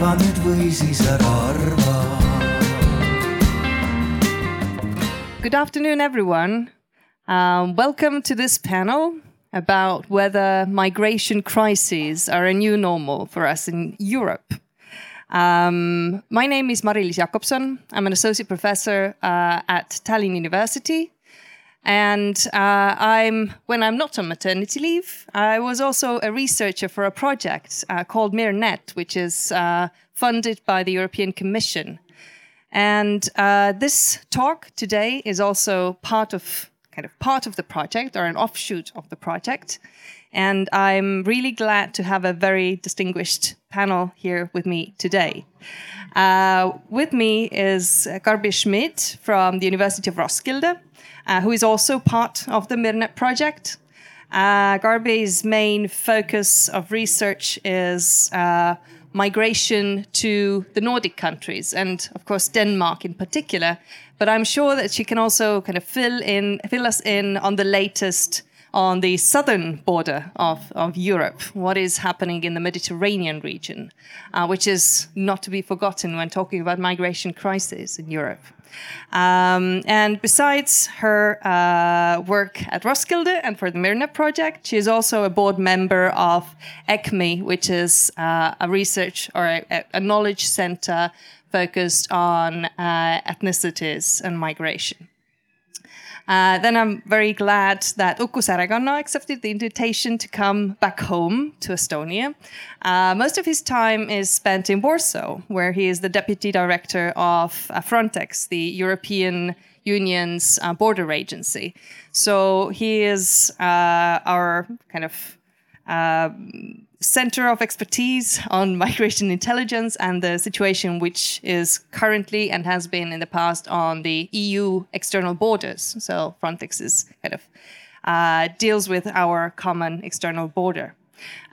nüüd või siis ära arva. Good afternoon, everyone. Um, welcome to this panel about whether migration crises are a new normal for us in Europe. Um, my name is Mari-Liis Jakobson. I'm an associate professor uh, at Tallinn University. And uh, I'm, when I'm not on maternity leave, I was also a researcher for a project uh, called MIRNet, which is uh, funded by the European Commission. And uh, this talk today is also part of kind of part of the project or an offshoot of the project. And I'm really glad to have a very distinguished panel here with me today. Uh, with me is Garbi Schmidt from the University of Roskilde, uh, who is also part of the Mirnet project. Uh, Garbi's main focus of research is uh, migration to the Nordic countries and, of course, Denmark in particular. But I'm sure that she can also kind of fill in, fill us in on the latest on the southern border of, of Europe, what is happening in the Mediterranean region, uh, which is not to be forgotten when talking about migration crisis in Europe. Um, and besides her uh, work at Roskilde and for the Mirnet project, she is also a board member of ECMI, which is uh, a research or a, a, knowledge center focused on uh, ethnicities and migration. Uh, then I'm very glad that Uku Säärekanna accepted the invitation to come back home to Estonia. Uh, most of his time is spent in Warsaw, where he is the deputy director of uh, Frontex, the European Union's uh, border agency. So he is uh, our kind of center of expertise on migration intelligence and the situation which is currently and has been in the past on the EU external borders. So Frontex is kind of uh, deals with our common external border.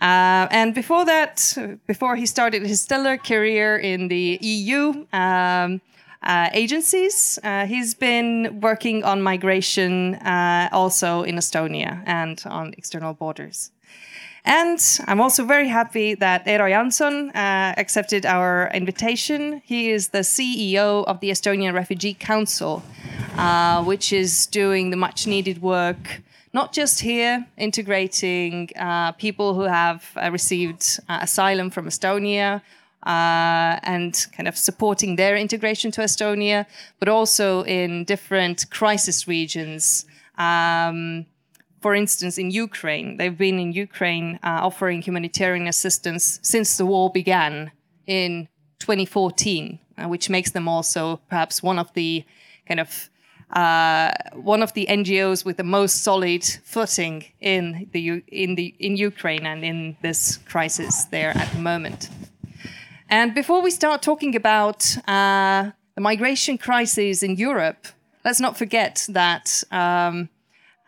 Uh, and before that, before he started his stellar career in the EU um, uh, agencies, uh, he's been working on migration uh, also in Estonia and on external borders. And I'm also very happy that Eero Janson uh, accepted our invitation. He is the CEO of the Estonian Refugee Council, uh, which is doing the much needed work, not just here, integrating uh, people who have uh, received uh, asylum from Estonia. Uh, and kind of supporting their integration to Estonia, but also in different crisis regions. Um, for instance, in Ukraine, they've been in Ukraine uh, offering humanitarian assistance since the war began in 2014, uh, which makes them also perhaps one of the kind of uh, one of the NGOs with the most solid footing in the in the in Ukraine and in this crisis there at the moment. And before we start talking about uh, the migration crisis in Europe, let's not forget that. Um,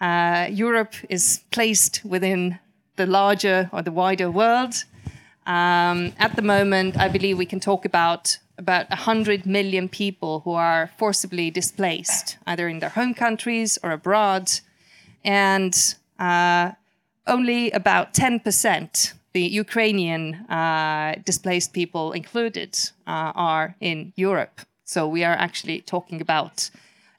uh, Europe is placed within the larger or the wider world. Um, at the moment, I believe we can talk about about 100 million people who are forcibly displaced, either in their home countries or abroad. And uh, only about 10%, the Ukrainian uh, displaced people included, uh, are in Europe. So we are actually talking about,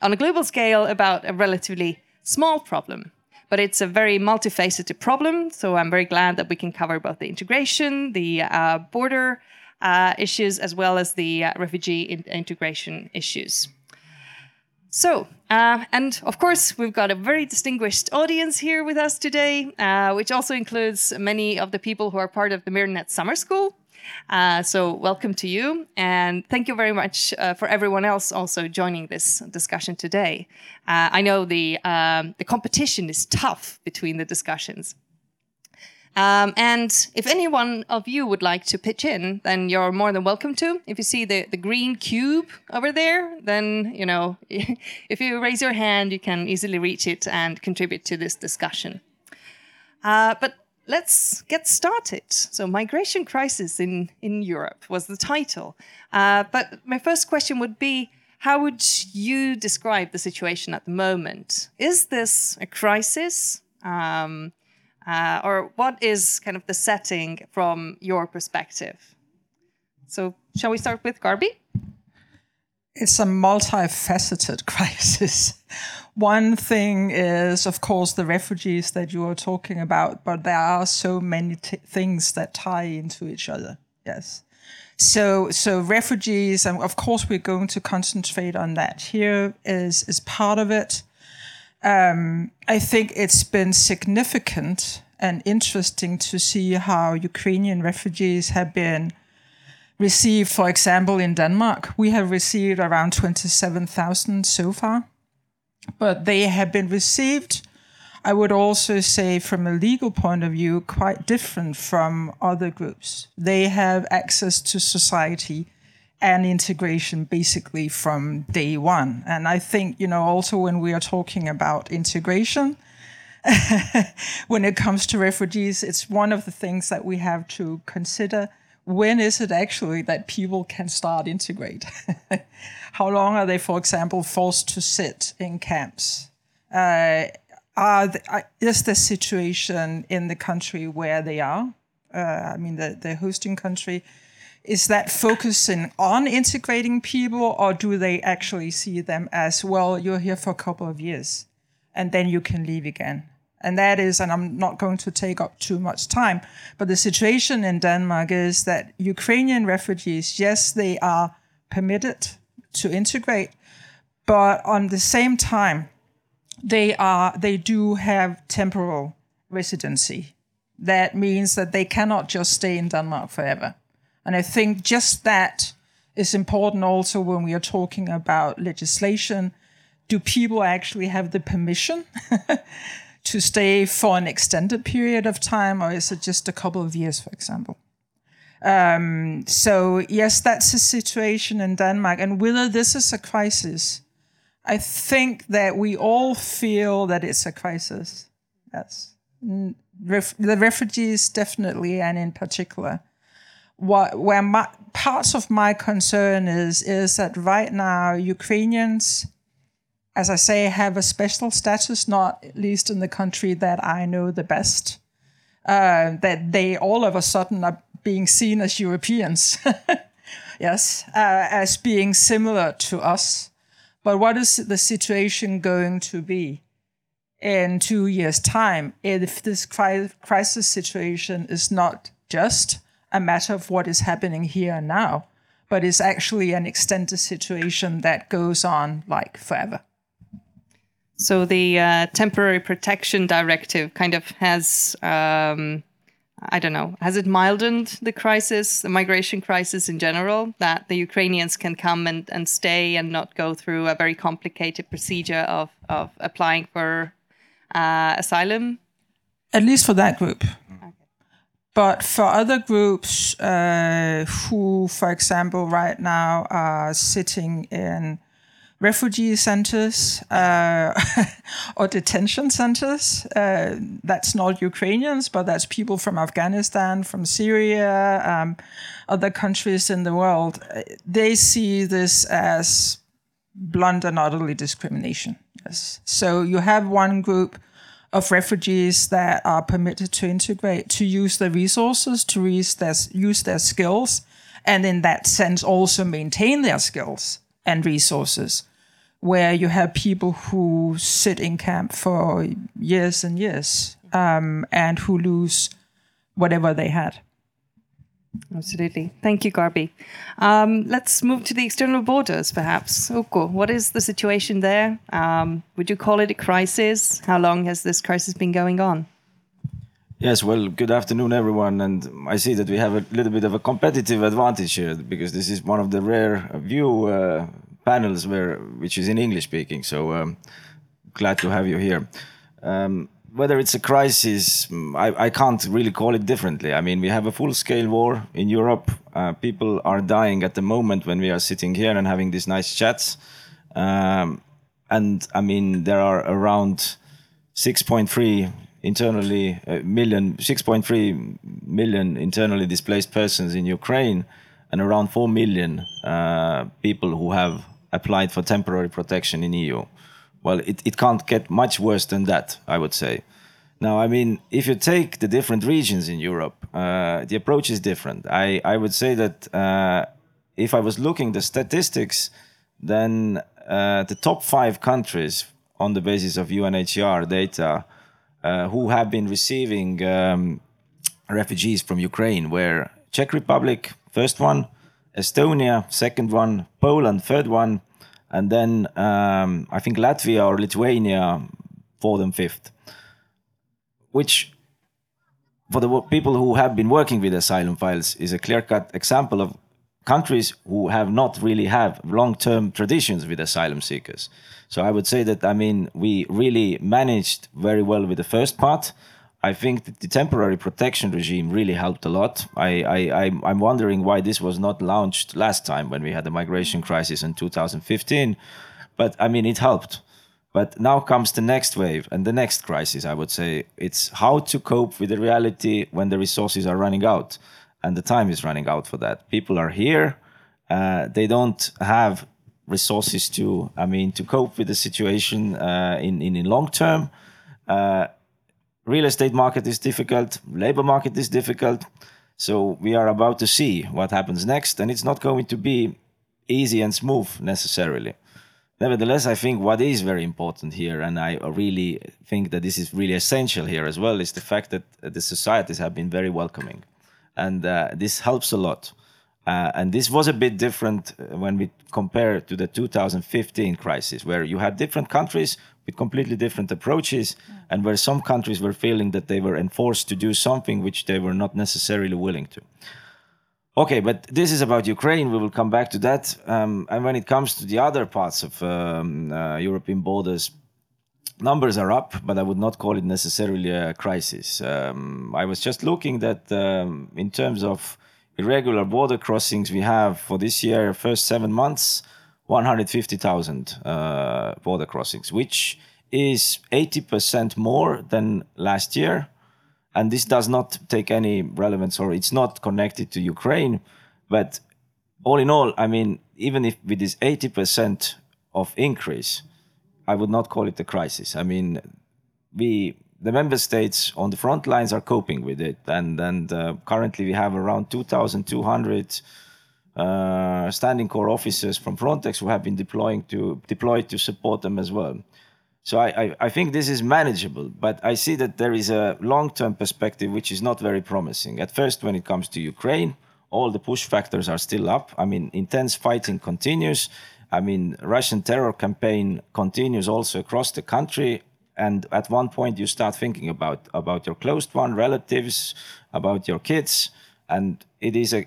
on a global scale, about a relatively small problem, but it's a very multifaceted problem. So I'm very glad that we can cover both the integration, the uh, border uh, issues, as well as the uh, refugee in integration issues. So, uh, and of course, we've got a very distinguished audience here with us today, uh, which also includes many of the people who are part of the Mirnet Summer School. Uh, so, welcome to you, and thank you very much uh, for everyone else also joining this discussion today. Uh, I know the um, the competition is tough between the discussions. Um, and if any one of you would like to pitch in, then you're more than welcome to. If you see the, the green cube over there, then, you know, if you raise your hand, you can easily reach it and contribute to this discussion. Uh, but let's get started. So, Migration Crisis in, in Europe was the title. Uh, but my first question would be how would you describe the situation at the moment? Is this a crisis? Um, uh, or what is kind of the setting from your perspective? So, shall we start with Garbi? It's a multifaceted crisis. One thing is, of course, the refugees that you are talking about, but there are so many t- things that tie into each other. Yes. So, so refugees, and of course, we're going to concentrate on that here is is part of it. Um, I think it's been significant and interesting to see how Ukrainian refugees have been received. For example, in Denmark, we have received around twenty-seven thousand so far, but they have been received I would also say, from a legal point of view, quite different from other groups. They have access to society and integration basically from day one. And I think, you know, also when we are talking about integration, when it comes to refugees, it's one of the things that we have to consider. When is it actually that people can start integrate? How long are they, for example, forced to sit in camps? Uh, are the, is the situation in the country where they are? Uh, I mean, the, the hosting country. Is that focusing on integrating people, or do they actually see them as well? You're here for a couple of years, and then you can leave again. And that is, and I'm not going to take up too much time, but the situation in Denmark is that Ukrainian refugees, yes, they are permitted to integrate, but on the same time, they are they do have temporal residency. That means that they cannot just stay in Denmark forever. And I think just that is important also when we are talking about legislation. Do people actually have the permission to stay for an extended period of time, or is it just a couple of years, for example? Um, so, yes, that's the situation in Denmark. And whether this is a crisis, I think that we all feel that it's a crisis. Yes. Ref- the refugees, definitely, and in particular. What, where my, parts of my concern is, is that right now, Ukrainians, as I say, have a special status, not least in the country that I know the best. Uh, that they all of a sudden are being seen as Europeans. yes, uh, as being similar to us. But what is the situation going to be in two years' time if this crisis situation is not just a matter of what is happening here and now, but is actually an extended situation that goes on like forever? So the uh, temporary protection directive kind of has um, I don't know, has it mildened the crisis, the migration crisis in general, that the Ukrainians can come and, and stay and not go through a very complicated procedure of, of applying for uh, asylum? At least for that group. Okay. But for other groups uh, who, for example, right now are sitting in refugee centers uh, or detention centers. Uh, that's not Ukrainians, but that's people from Afghanistan, from Syria, um, other countries in the world. They see this as blunt and utterly discrimination. Yes. So you have one group of refugees that are permitted to integrate, to use their resources, to use their, use their skills, and in that sense also maintain their skills and resources where you have people who sit in camp for years and years um, and who lose whatever they had. Absolutely. Thank you, Garbi. Um, let's move to the external borders, perhaps. Uku, what is the situation there? Um, would you call it a crisis? How long has this crisis been going on? Yes, well, good afternoon, everyone. And I see that we have a little bit of a competitive advantage here because this is one of the rare view uh, panels where which is in English speaking. So um, glad to have you here. Um, whether it's a crisis, I, I, can't really call it differently. I mean, we have a full-scale war in Europe. Uh, people are dying at the moment when we are sitting here and having these nice chats. Um, and I mean, there are around 6.3 internally uh, million, 6.3 million internally displaced persons in Ukraine, and around 4 million uh, people who have applied for temporary protection in EU. Well, it, it can't get much worse than that, I would say. Now, I mean, if you take the different regions in Europe, uh, the approach is different. I, I would say that uh, if I was looking the statistics, then uh, the top five countries on the basis of UNHCR data uh, who have been receiving um, refugees from Ukraine were Czech Republic, first one, Estonia, second one, Poland, third one, and then um, I think Latvia or Lithuania, fourth and fifth. Which, for the people who have been working with asylum files, is a clear-cut example of countries who have not really have long-term traditions with asylum seekers. So I would say that I mean we really managed very well with the first part. I think that the temporary protection regime really helped a lot. I, I, I'm- I'm wondering why this was not launched last time when we had the migration crisis in 2015. But I mean, it helped. But now comes the next wave and the next crisis, I would say. It's how to cope with the reality when the resources are running out and the time is running out for that. People are here, uh, they don't have resources to, I mean, to cope with the situation uh, in, in, in long term. Uh, real estate market is difficult, labor market is difficult. So we are about to see what happens next, and it's not going to be easy and smooth necessarily. Nevertheless, I think what is very important here, and I really think that this is really essential here as well, is the fact that the societies have been very welcoming, and uh, this helps a lot. Uh, and this was a bit different when we compare to the 2015 crisis, where you had different countries with completely different approaches, and where some countries were feeling that they were enforced to do something which they were not necessarily willing to. Okay, but this is about Ukraine. We will come back to that. Um, and when it comes to the other parts of um, uh, European borders, numbers are up, but I would not call it necessarily a crisis. Um, I was just looking that um, in terms of irregular border crossings, we have for this year, first seven months, 150,000 uh, border crossings, which is 80% more than last year and this does not take any relevance or it's not connected to Ukraine. But all in all, I mean, even if with this 80% of increase, I would not call it a crisis. I mean, we the member states on the front lines are coping with it, and and uh, currently we have around 2,200 uh, standing corps officers from Frontex who have been deploying to deployed to support them as well. So I, I, I think this is manageable, but I see that there is a long-term perspective which is not very promising. At first, when it comes to Ukraine, all the push factors are still up. I mean, intense fighting continues. I mean, Russian terror campaign continues also across the country. And at one point, you start thinking about about your closed one, relatives, about your kids, and it is a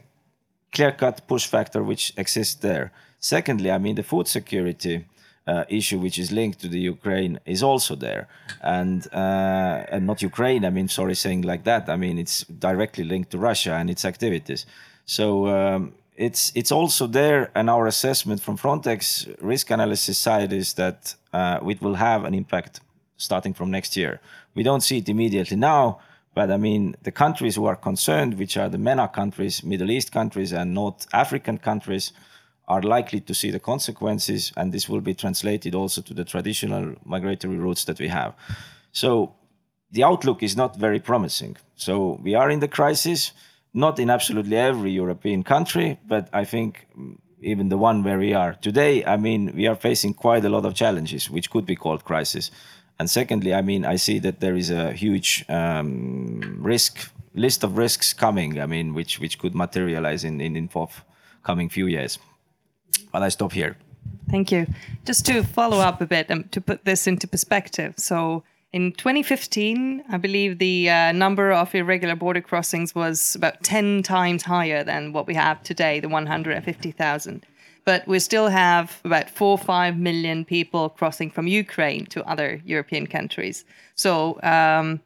clear-cut push factor which exists there. Secondly, I mean, the food security uh, issue which is linked to the Ukraine is also there, and uh, and not Ukraine. I mean, sorry, saying like that. I mean, it's directly linked to Russia and its activities. So um, it's it's also there, and our assessment from Frontex risk analysis side is that uh, it will have an impact starting from next year. We don't see it immediately now. But I mean, the countries who are concerned, which are the MENA countries, Middle East countries, and North African countries, are likely to see the consequences, and this will be translated also to the traditional migratory routes that we have. So the outlook is not very promising. So we are in the crisis, not in absolutely every European country, but I think even the one where we are today, I mean, we are facing quite a lot of challenges, which could be called crisis. And secondly, I mean, I see that there is a huge um, risk list of risks coming. I mean, which which could materialize in in, in forthcoming few years. But I stop here. Thank you. Just to follow up a bit and to put this into perspective. So, in 2015, I believe the uh, number of irregular border crossings was about 10 times higher than what we have today, the 150,000. But we still have about four or five million people crossing from Ukraine to other European countries. So, um,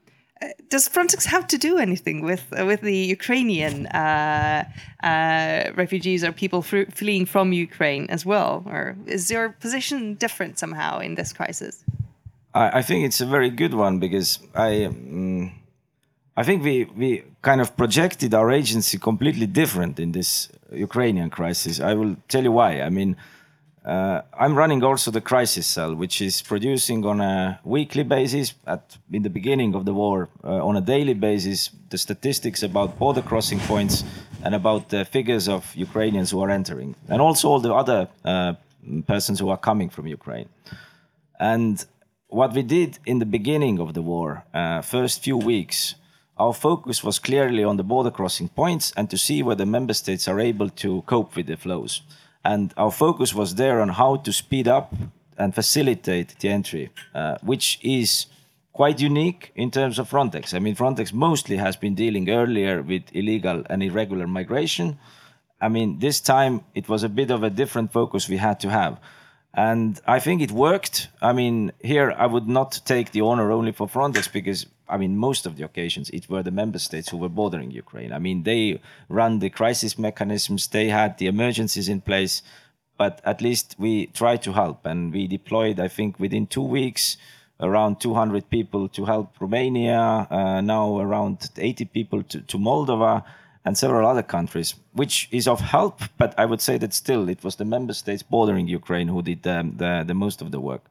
does Frontex have to do anything with with the Ukrainian uh, uh, refugees or people fleeing from Ukraine as well, or is your position different somehow in this crisis? I, I think it's a very good one because I um, I think we we kind of projected our agency completely different in this Ukrainian crisis. I will tell you why. I mean. uh, I'm running also the crisis cell, which is producing on a weekly basis, at in the beginning of the war, uh, on a daily basis, the statistics about border crossing points and about the figures of Ukrainians who are entering, and also all the other uh, persons who are coming from Ukraine. And what we did in the beginning of the war, uh, first few weeks, our focus was clearly on the border crossing points and to see whether member states are able to cope with the flows. And our focus was there on how to speed up and facilitate the entry, uh, which is quite unique in terms of Frontex. I mean, Frontex mostly has been dealing earlier with illegal and irregular migration. I mean, this time it was a bit of a different focus we had to have. And I think it worked. I mean, here I would not take the honor only for Frontex because, I mean, most of the occasions it were the member states who were bordering Ukraine. I mean, they run the crisis mechanisms, they had the emergencies in place, but at least we tried to help. And we deployed, I think, within two weeks, around 200 people to help Romania, uh, now around 80 people to, to Moldova and several other countries, which is of help. But I would say that still it was the member states bordering Ukraine who did the, the, the most of the work.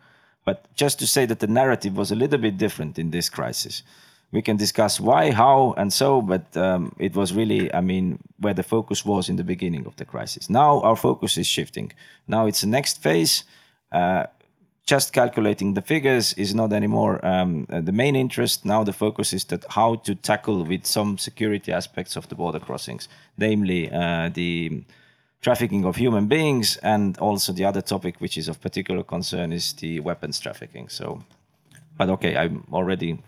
But just to say that the narrative was a little bit different in this crisis. We can discuss why, how, and so, but um, it was really, I mean, where the focus was in the beginning of the crisis. Now our focus is shifting. Now it's the next phase. Uh, just calculating the figures is not anymore um, the main interest. Now the focus is that how to tackle with some security aspects of the border crossings, namely uh, the trafficking of human beings, and also the other topic which is of particular concern is the weapons trafficking. So, but okay, I'm already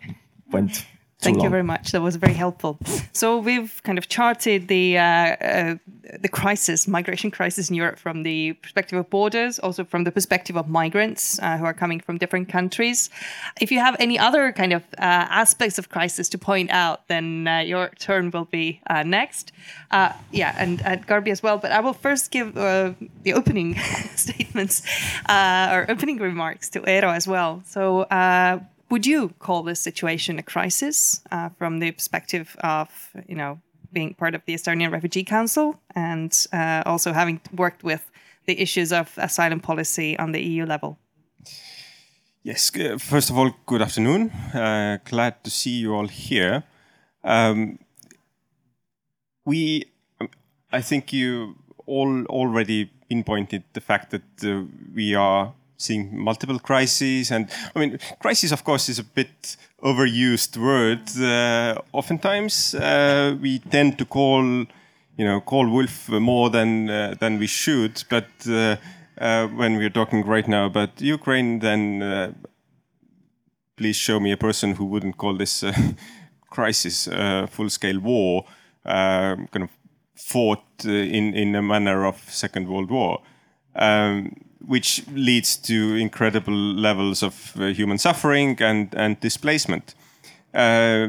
went Thank long. you very much. That was very helpful. So we've kind of charted the uh, uh, the crisis, migration crisis in Europe from the perspective of borders, also from the perspective of migrants uh, who are coming from different countries. If you have any other kind of uh, aspects of crisis to point out, then uh, your turn will be uh, next. yeah, and at Garbi as well. But I will first give the opening statements or opening remarks to Eero as well. So would you call this situation a crisis uh, from the perspective of, you know, being part of the Estonian Refugee Council and uh, also having worked with the issues of asylum policy on the EU level? Yes, first of all, good afternoon. Uh, glad to see you all here. Um, we, I think you all already pinpointed the fact that uh, we are seeing multiple crises. And I mean, crisis, of course, is a bit overused word. Uh, oftentimes, uh, we tend to call, you know, call wolf more than uh, than we should. But uh, uh, when we're talking right now about Ukraine, then uh, please show me a person who wouldn't call this crisis full-scale war, kind of fought in in a manner of Second World War. Um, which leads to incredible levels of uh, human suffering and, and displacement. Uh,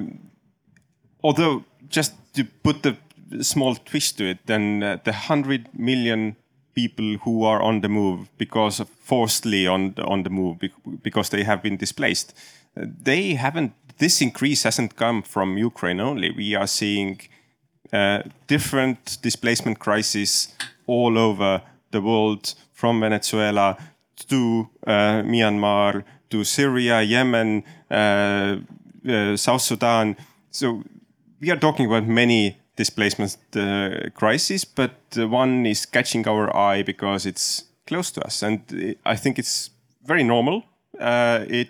although, just to put the small twist to it, then uh, the 100 million people who are on the move because of forcedly on on the move because they have been displaced, uh, they haven't. This increase hasn't come from Ukraine only. We are seeing uh, different displacement crises all over the world from Venezuela to uh, Myanmar to Syria, Yemen, uh, uh, South Sudan. So we are talking about many displacement uh, crises, but one is catching our eye because it's close to us, and I think it's very normal. Uh, it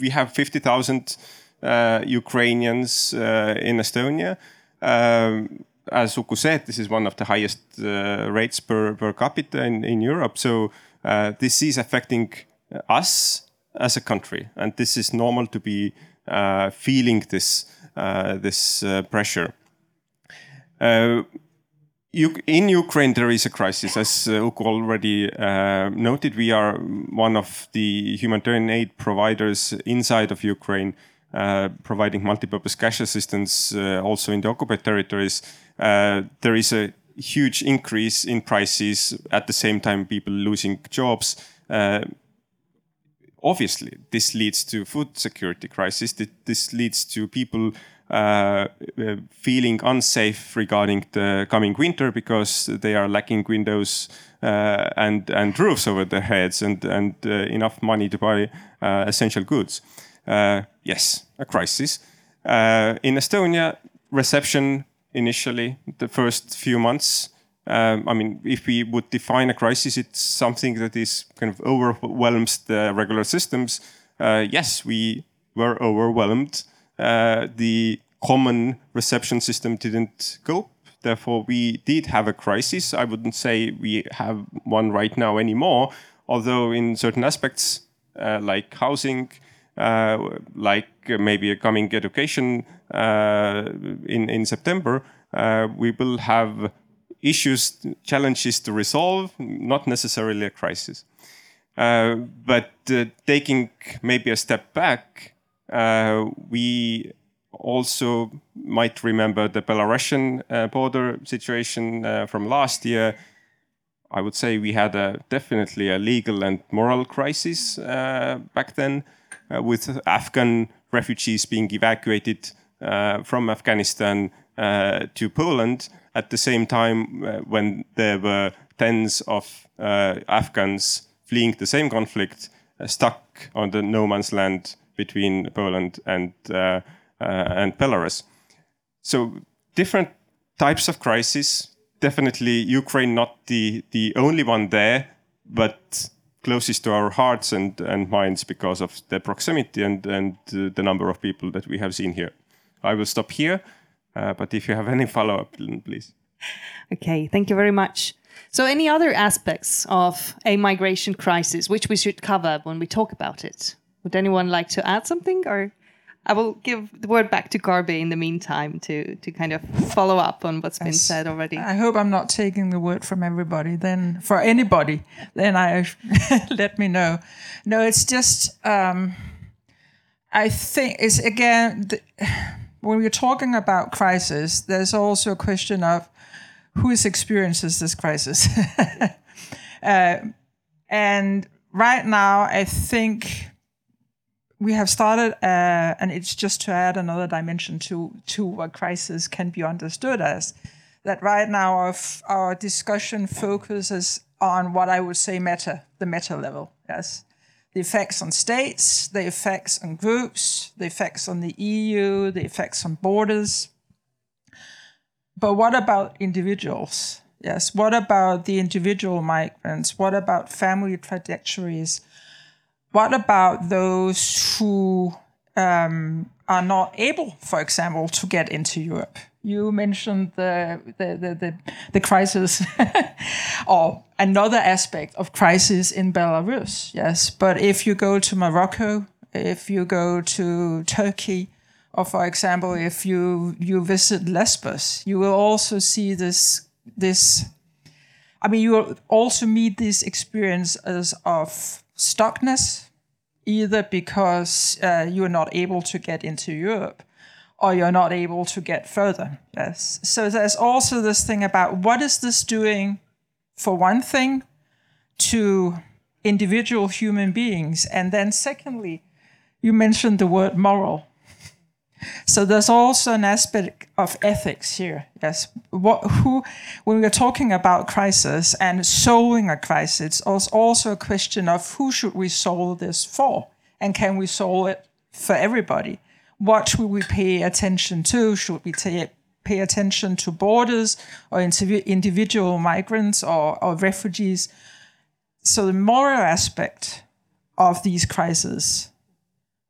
we have fifty thousand uh, Ukrainians in Estonia. Um, as Uku said, this is one of the highest uh, rates per, per capita in, in Europe. So uh, this is affecting us as a country, and this is normal to be uh, feeling this uh, this uh, pressure. Uh, in Ukraine, there is a crisis, as Uku already noted. We are one of the humanitarian aid providers inside of Ukraine. Uh, providing multi-purpose cash assistance uh, also in the occupied territories, uh, there is a huge increase in prices at the same time people losing jobs. obviously, this leads to food security crisis. This leads to people uh, uh, feeling unsafe regarding the coming winter because they are lacking windows uh, and and roofs over their heads and and uh, enough money to buy uh, essential goods. Uh, yes, a crisis. in Estonia, reception initially, the first few months. Um, I mean, if we would define a crisis, it's something that is kind of overwhelms the regular systems. yes, we were overwhelmed uh, the common reception system didn't cope. Therefore, we did have a crisis. I wouldn't say we have one right now anymore, although in certain aspects, uh, like housing, uh, like maybe a coming education uh, in in September, uh, we will have issues, challenges to resolve, not necessarily a crisis. Uh, but taking maybe a step back, uh, we also might remember the Belarusian uh, border situation uh, from last year. I would say we had a, definitely a legal and moral crisis uh, back then, uh, with Afghan refugees being evacuated uh, from Afghanistan to Poland at the same time when there were tens of Afghans fleeing the same conflict stuck on the no man's land between Poland and uh, uh, and Belarus. So different types of crisis. Definitely Ukraine not the the only one there, but closest to our hearts and, and minds because of the proximity and, and uh, the number of people that we have seen here. I will stop here, uh, but if you have any follow up, please. Okay, thank you very much. So, any other aspects of a migration crisis which we should cover when we talk about it? Would anyone like to add something, or I will give the word back to Garbi in the meantime to to kind of follow up on what's been said already. I hope I'm not taking the word from everybody. Then for anybody, then I let me know. No, it's just um, I think it's again the, when we're talking about crisis, there's also a question of who experiences this crisis, uh, and right now I think we have started, uh, and it's just to add another dimension to to what crisis can be understood as. That right now our, our discussion focuses on what I would say meta, the meta level. Yes, the effects on states, the effects on groups, the effects on the EU, the effects on borders. But what about individuals? Yes, what about the individual migrants? What about family trajectories? What about those who um, are not able, for example, to get into Europe? You mentioned the the the the, the crisis, or another aspect of crisis in Belarus. Yes, but if you go to Morocco, if you go to Turkey, or for example, if you you visit Lesbos, you will also see this this. I mean, you will also meet these experiences of stuckness, either because uh, you're not able to get into Europe or you're not able to get further. Yes. So there's also this thing about what is this doing, for one thing, to individual human beings, and then secondly, you mentioned the word moral. So there's also an aspect of ethics here. Yes, what who when we're talking about crisis and solving a crisis, it's also a question of who should we solve this for, and can we solve it for everybody? What should we pay attention to? Should we pay attention to borders or individual migrants or, or refugees? So the moral aspect of these crises,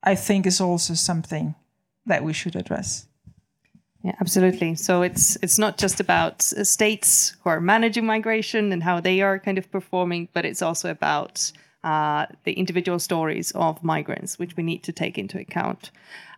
I think, is also something that we should address. Yeah, absolutely. So it's it's not just about states who are managing migration and how they are kind of performing, but it's also about uh, the individual stories of migrants, which we need to take into account.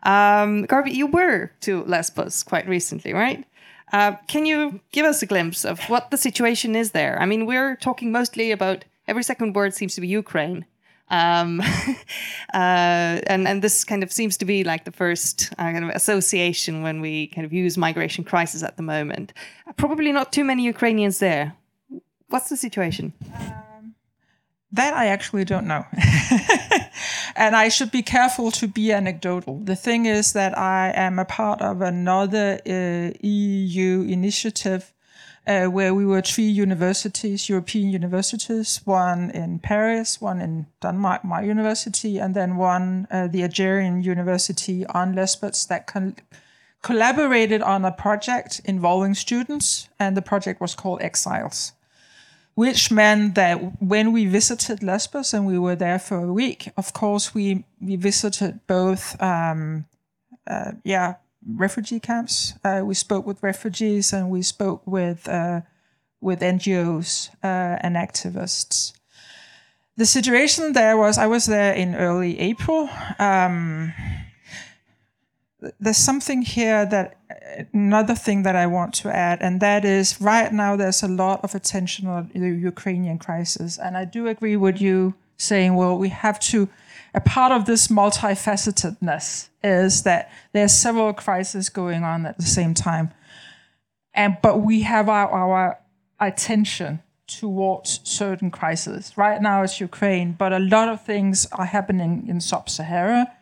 Um, Garbi, you were to Lesbos quite recently, right? Uh, can you give us a glimpse of what the situation is there? I mean, we're talking mostly about every second word seems to be Ukraine. Um, uh, and and this kind of seems to be like the first uh, kind of association when we kind of use migration crisis at the moment. Probably not too many Ukrainians there. What's the situation? Um, that I actually don't know. and I should be careful to be anecdotal. The thing is that I am a part of another uh, EU initiative uh, where we were three universities, European universities, one in Paris, one in Denmark, my university, and then one, uh, the Aegean University on Lesbos, that con- collaborated on a project involving students, and the project was called Exiles which meant that when we visited Lesbos and we were there for a week, of course we we visited both, um, uh, yeah, refugee camps. Uh, we spoke with refugees and we spoke with uh, with NGOs uh, and activists. The situation there was I was there in early April. Um, there's something here that another thing that I want to add, and that is right now there's a lot of attention on the Ukrainian crisis, and I do agree with you saying, well, we have to. A part of this multifacetedness is that there's several crises going on at the same time, and but we have our, our attention towards certain crises. Right now it's Ukraine, but a lot of things are happening in sub-Sahara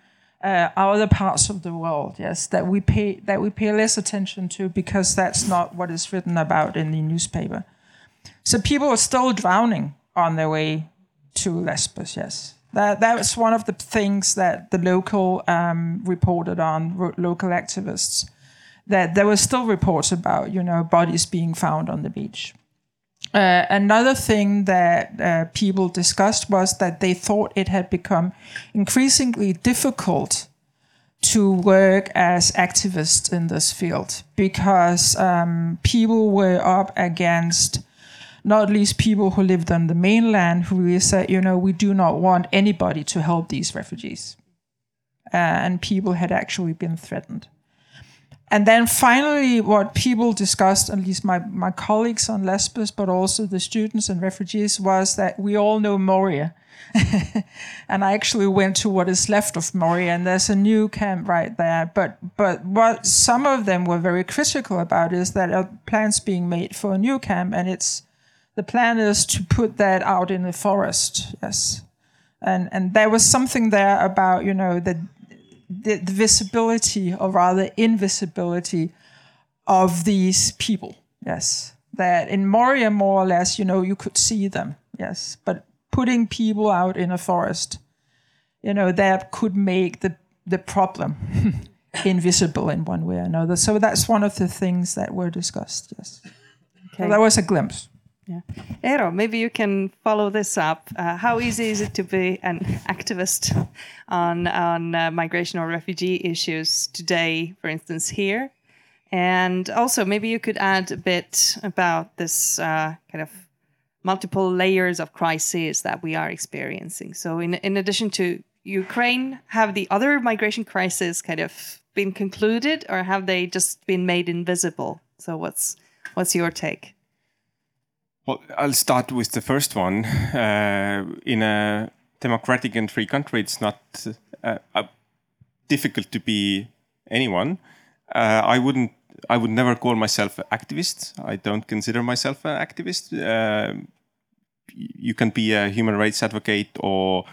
uh, other parts of the world, yes, that we pay that we pay less attention to because that's not what is written about in the newspaper. So people are still drowning on their way to Lesbos. Yes, that that was one of the things that the local um, reported on local activists. That there were still reports about you know bodies being found on the beach. Uh, another thing that uh, people discussed was that they thought it had become increasingly difficult to work as activists in this field because um, people were up against not least people who lived on the mainland who really said, you know, we do not want anybody to help these refugees. Uh, and people had actually been threatened. And then finally, what people discussed, at least my, my colleagues on Lesbos, but also the students and refugees, was that we all know Moria. and I actually went to what is left of Moria, and there's a new camp right there. But but what some of them were very critical about is that a plan's being made for a new camp, and it's the plan is to put that out in the forest. Yes, and and there was something there about you know that the, the visibility, or rather invisibility, of these people. Yes, that in Moria, more or less, you know, you could see them. Yes, but putting people out in a forest, you know, that could make the the problem invisible in one way or another. So that's one of the things that were discussed. Yes, okay. So that was a glimpse. Yeah. Eero, maybe you can follow this up. Uh, how easy is it to be an activist on, on uh, migration or refugee issues today, for instance, here? And also, maybe you could add a bit about this uh, kind of multiple layers of crises that we are experiencing. So, in, in addition to Ukraine, have the other migration crises kind of been concluded or have they just been made invisible? So, what's, what's your take? Well, I'll start with the first one. Uh, in a democratic and free country, it's not uh, uh, difficult to be anyone. Uh, I wouldn't. I would never call myself an activist. I don't consider myself an activist. Uh, you can be a human rights advocate or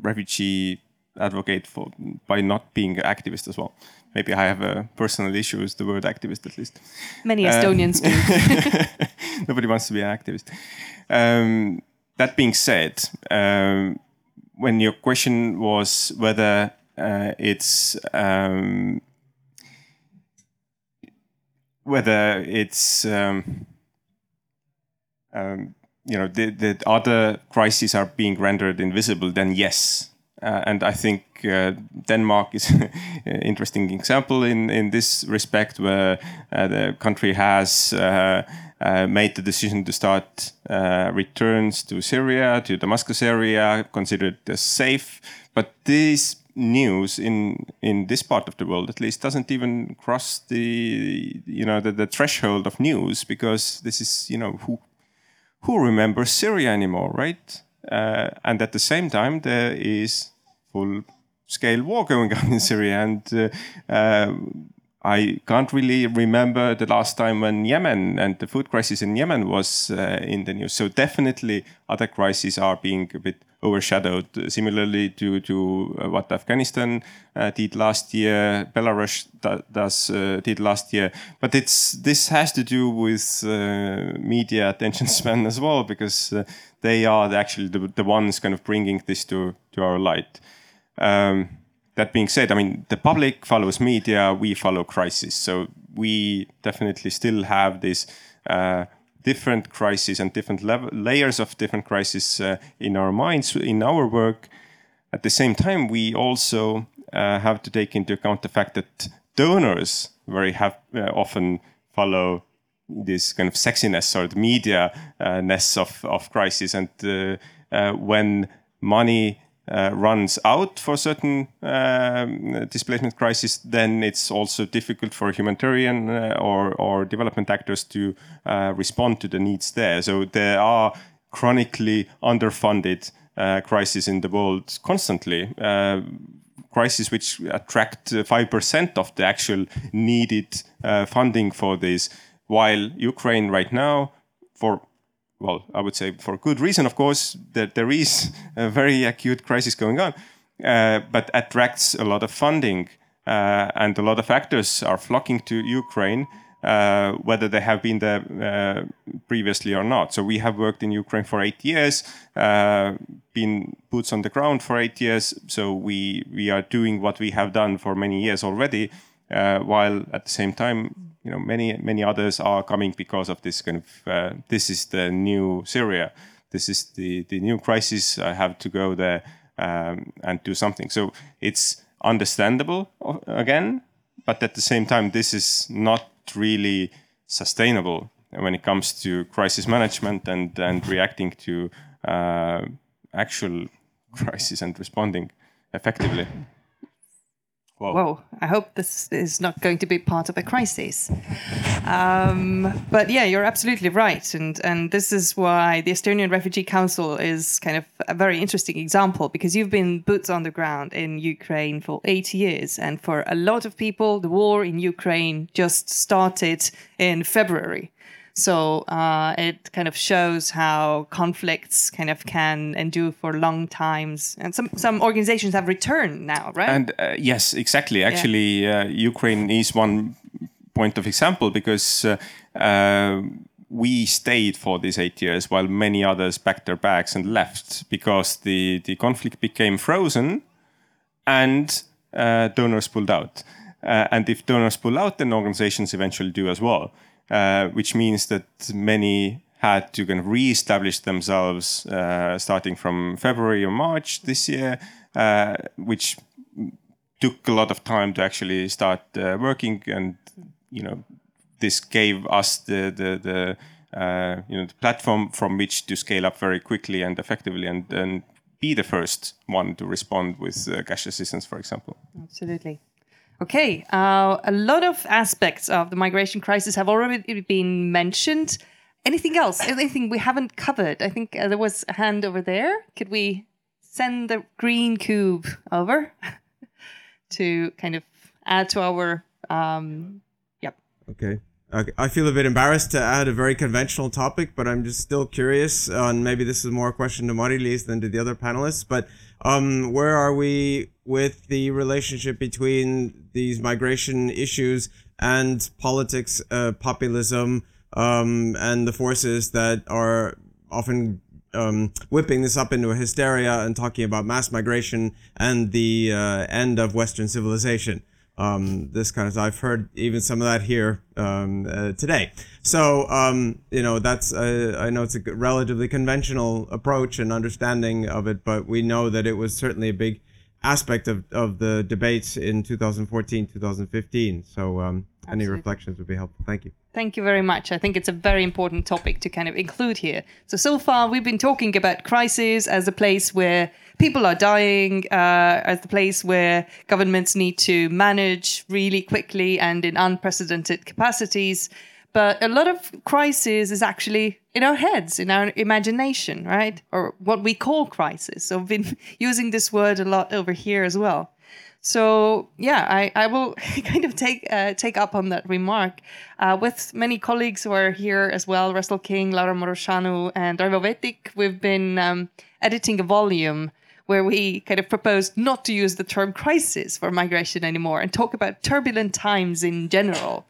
refugee advocate for by not being an activist as well maybe I have a personal issue with the word activist at least. Many uh, Estonians uh, do. nobody wants to be an activist. Um, that being said, um, when your question was whether uh, it's um, whether it's um, um, you know the, the other crises are being rendered invisible, then yes, uh, and I think uh, Denmark is an interesting example in, in this respect, where uh, the country has uh, uh, made the decision to start uh, returns to Syria, to Damascus area, considered as safe. But this news in in this part of the world, at least, doesn't even cross the you know the, the threshold of news because this is you know who who remembers Syria anymore, right? Uh, and at the same time, there is full scale war going on in Syria. And uh, uh, I can't really remember the last time when Yemen and the food crisis in Yemen was uh, in the news. So definitely other crises are being a bit overshadowed. Similarly to to uh, what Afghanistan uh, did last year, Belarus do, does uh, did last year. But it's this has to do with uh, media attention span as well because they are actually the, the ones kind of bringing this to to our light. Um, that being said, I mean, the public follows media, we follow crisis. So we definitely still have this uh, different crises and different level, layers of different crises uh, in our minds, in our work. At the same time, we also uh, have to take into account the fact that donors very have, uh, often follow this kind of sexiness or the media ness of, of crisis. And uh, uh, when money uh, runs out for certain um, displacement crisis, then it's also difficult for humanitarian uh, or, or development actors to uh, respond to the needs there. So there are chronically underfunded uh, crises in the world constantly. Uh, crises which attract 5% of the actual needed uh, funding for this, while Ukraine right now, for well, I would say for good reason, of course, that there is a very acute crisis going on, uh, but attracts a lot of funding, uh, and a lot of actors are flocking to Ukraine, uh, whether they have been there uh, previously or not. So we have worked in Ukraine for eight years, uh, been boots on the ground for eight years. So we we are doing what we have done for many years already, while at the same time you know many many others are coming because of this kind of uh, this is the new Syria, this is the the new crisis. I have to go there um, and do something. So it's understandable uh, again, but at the same time, this is not really sustainable when it comes to crisis management and and reacting to uh, actual crisis and responding effectively. Whoa. Whoa. I hope this is not going to be part of a crisis. Um, but yeah, you're absolutely right. And, and this is why the Estonian Refugee Council is kind of a very interesting example because you've been boots on the ground in Ukraine for eight years. And for a lot of people, the war in Ukraine just started in February. So uh, it kind of shows how conflicts kind of can endure for long times, and some some organizations have returned now, right? And uh, yes, exactly. Actually, yeah. uh, Ukraine is one point of example because. Uh, uh, we stayed for these eight years while many others packed their bags and left because the, the conflict became frozen and uh, donors pulled out. and if donors pull out, then organizations eventually do as well. Uh, which means that many had to kind of re-establish themselves uh, starting from February or March this year, uh, which took a lot of time to actually start uh, working. And you know, this gave us the the, the uh, you know the platform from which to scale up very quickly and effectively, and and be the first one to respond with cash assistance, for example. Absolutely. Okay, uh, a lot of aspects of the migration crisis have already been mentioned. Anything else? Anything we haven't covered? I think uh, there was a hand over there. Could we send the green cube over to kind of add to our? Um, yep. Okay. Okay. I feel a bit embarrassed to add a very conventional topic, but I'm just still curious. On maybe this is more a question to Mari-Liis than to the other panelists. But um, where are we with the relationship between these migration issues and politics, uh, populism, um, and the forces that are often um, whipping this up into a hysteria and talking about mass migration and the uh, end of Western civilization? Um, this kind of I've heard even some of that here um, uh, today. So um, you know that's uh, I know it's a relatively conventional approach and understanding of it, but we know that it was certainly a big aspect of, of the debates in 2014 2015 so um, any reflections would be helpful. Thank you. Thank you very much. I think it's a very important topic to kind of include here. So so far we've been talking about crisis as a place where people are dying uh, as the place where governments need to manage really quickly and in unprecedented capacities. But a lot of crisis is actually in our heads, in our imagination, right? Or what we call crisis. So I've been using this word a lot over here as well. So yeah, I, I will kind of take uh, take up on that remark uh, with many colleagues who are here as well. Russell King, Laura Moroșanu, and Raivo Vetik. We've been um, editing a volume where we kind of proposed not to use the term crisis for migration anymore and talk about turbulent times in general.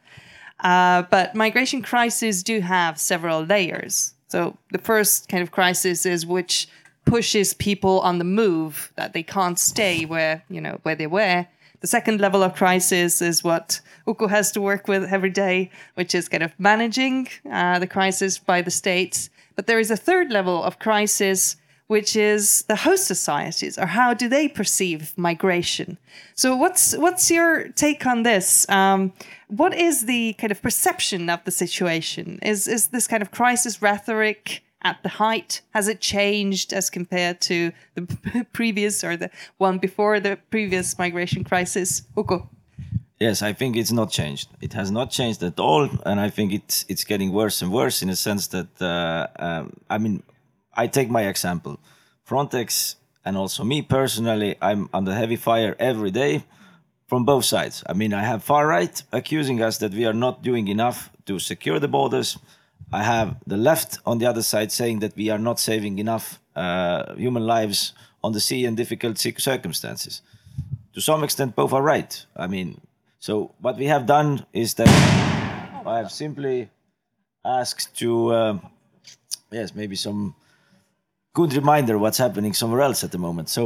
Uh, but migration crises do have several layers. So the first kind of crisis is which pushes people on the move that they can't stay where you know where they were. The second level of crisis is what Uku has to work with every day, which is kind of managing uh, the crisis by the states. But there is a third level of crisis, which is the host societies, or how do they perceive migration? So, what's what's your take on this? Um, what is the kind of perception of the situation? Is is this kind of crisis rhetoric? at the height? Has it changed as compared to the previous or the one before the previous migration crisis? Uku. Yes, I think it's not changed. It has not changed at all, and I think it's it's getting worse and worse in a sense that uh, um, I mean, I take my example, Frontex, and also me personally. I'm under heavy fire every day from both sides. I mean, I have far right accusing us that we are not doing enough to secure the borders. I have the left on the other side saying that we are not saving enough uh, human lives on the sea in difficult circumstances. To some extent, both are right. I mean, so what we have done is that I have simply asked to, uh, yes, maybe some good reminder what's happening somewhere else at the moment. So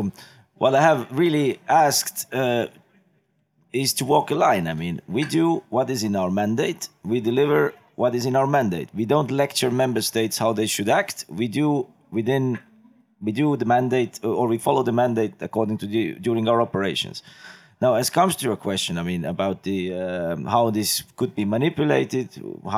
what I have really asked uh, is to walk a line. I mean, we do what is in our mandate. We deliver what is in our mandate. We don't lecture member states how they should act. We do within we do the mandate or we follow the mandate according to the during our operations. Now, as comes to your question, I mean about the um, how this could be manipulated,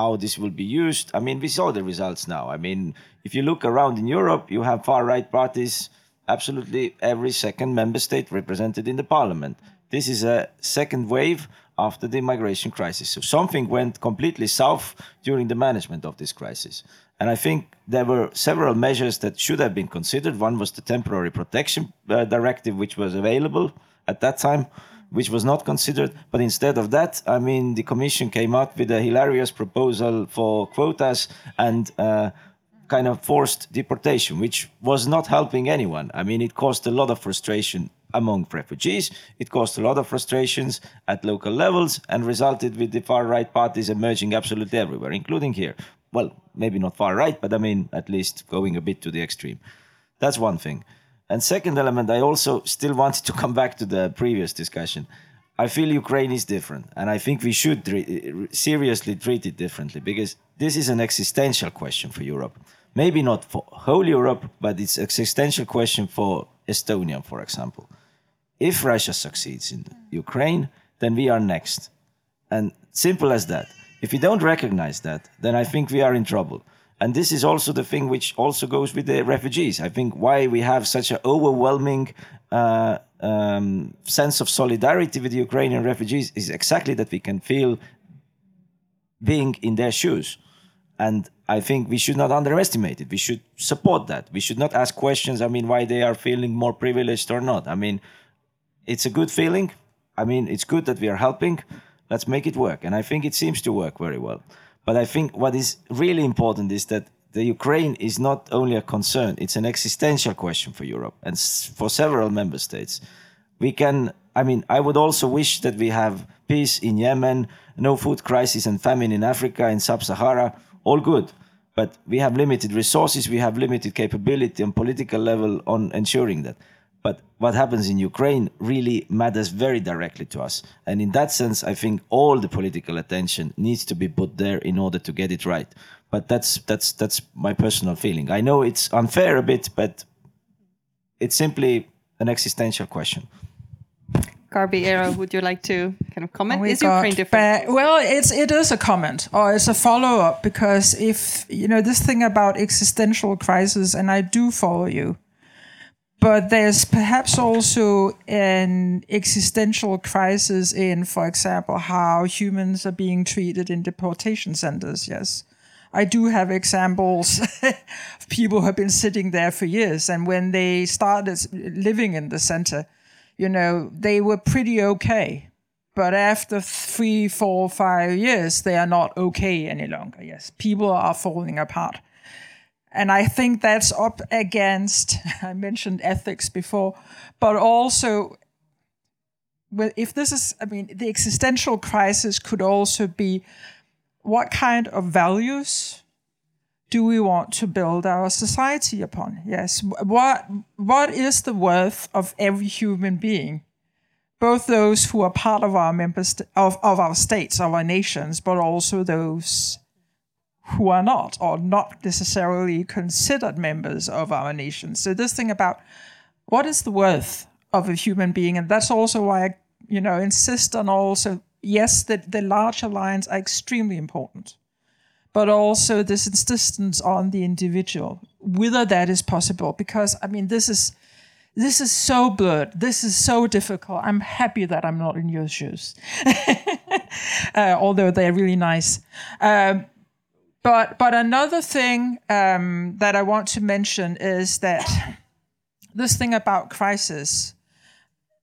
how this will be used. I mean, we saw the results now. I mean, if you look around in Europe, you have far right parties, absolutely every second member state represented in the parliament. This is a second wave after the migration crisis. So something went completely south during the management of this crisis. And I think there were several measures that should have been considered. One was the temporary protection uh, directive, which was available at that time, which was not considered. But instead of that, I mean, the Commission came out with a hilarious proposal for quotas and uh, kind of forced deportation, which was not helping anyone. I mean, it caused a lot of frustration among refugees. It caused a lot of frustrations at local levels and resulted with the far right parties emerging absolutely everywhere, including here. Well, maybe not far right, but I mean, at least going a bit to the extreme. That's one thing. And second element, I also still wanted to come back to the previous discussion. I feel Ukraine is different, and I think we should seriously treat it differently because this is an existential question for Europe. Maybe not for whole Europe, but it's an existential question for Estonia, for example. If Russia succeeds in Ukraine, then we are next. And simple as that. If we don't recognize that, then I think we are in trouble. And this is also the thing which also goes with the refugees. I think why we have such an overwhelming uh, um, sense of solidarity with the Ukrainian refugees is exactly that we can feel being in their shoes. And I think we should not underestimate it. We should support that. We should not ask questions. I mean, why they are feeling more privileged or not. I mean, it's a good feeling. I mean, it's good that we are helping. Let's make it work. And I think it seems to work very well. But I think what is really important is that the Ukraine is not only a concern, it's an existential question for Europe and for several member states. We can, I mean, I would also wish that we have peace in Yemen, no food crisis and famine in Africa, in sub Sahara, all good. But we have limited resources, we have limited capability on political level on ensuring that. But what happens in Ukraine really matters very directly to us. And in that sense, I think all the political attention needs to be put there in order to get it right. But that's that's that's my personal feeling. I know it's unfair a bit, but it's simply an existential question. Garbi Era, would you like to kind of comment? We is Ukraine different? Ba- well, it's it is a comment or it's a follow up because if you know this thing about existential crisis, and I do follow you, but there's perhaps also an existential crisis in, for example, how humans are being treated in deportation centers. Yes. I do have examples of people who have been sitting there for years, and when they started living in the center, you know, they were pretty okay. But after three, four, five years, they are not okay any longer. Yes, people are falling apart. And I think that's up against, I mentioned ethics before, but also, well, if this is, I mean, the existential crisis could also be what kind of values do we want to build our society upon? Yes. What, what is the worth of every human being? Both those who are part of our members of, of our states, of our nations, but also those who are not or not necessarily considered members of our nation. So this thing about what is the worth of a human being, and that's also why I, you know, insist on also yes, that the larger lines are extremely important, but also this insistence on the individual, whether that is possible. Because I mean, this is this is so blurred. This is so difficult. I'm happy that I'm not in your shoes, uh, although they're really nice. Um, but but another thing um, that I want to mention is that this thing about crisis.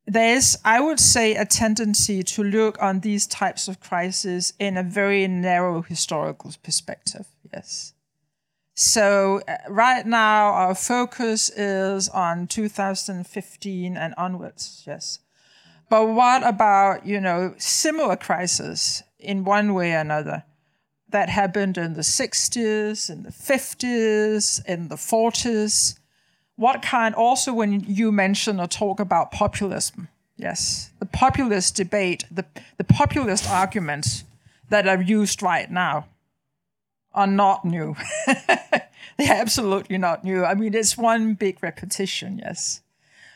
There is, I would say, a tendency to look on these types of crises in a very narrow historical perspective. Yes. So uh, right now our focus is on 2015 and onwards. Yes. But what about you know similar crises in one way or another? that happened in the 60s, in the 50s, in the 40s. What kind, also when you mention or talk about populism, yes, the populist debate, the, the populist arguments that are used right now are not new. They're absolutely not new. I mean, it's one big repetition, yes.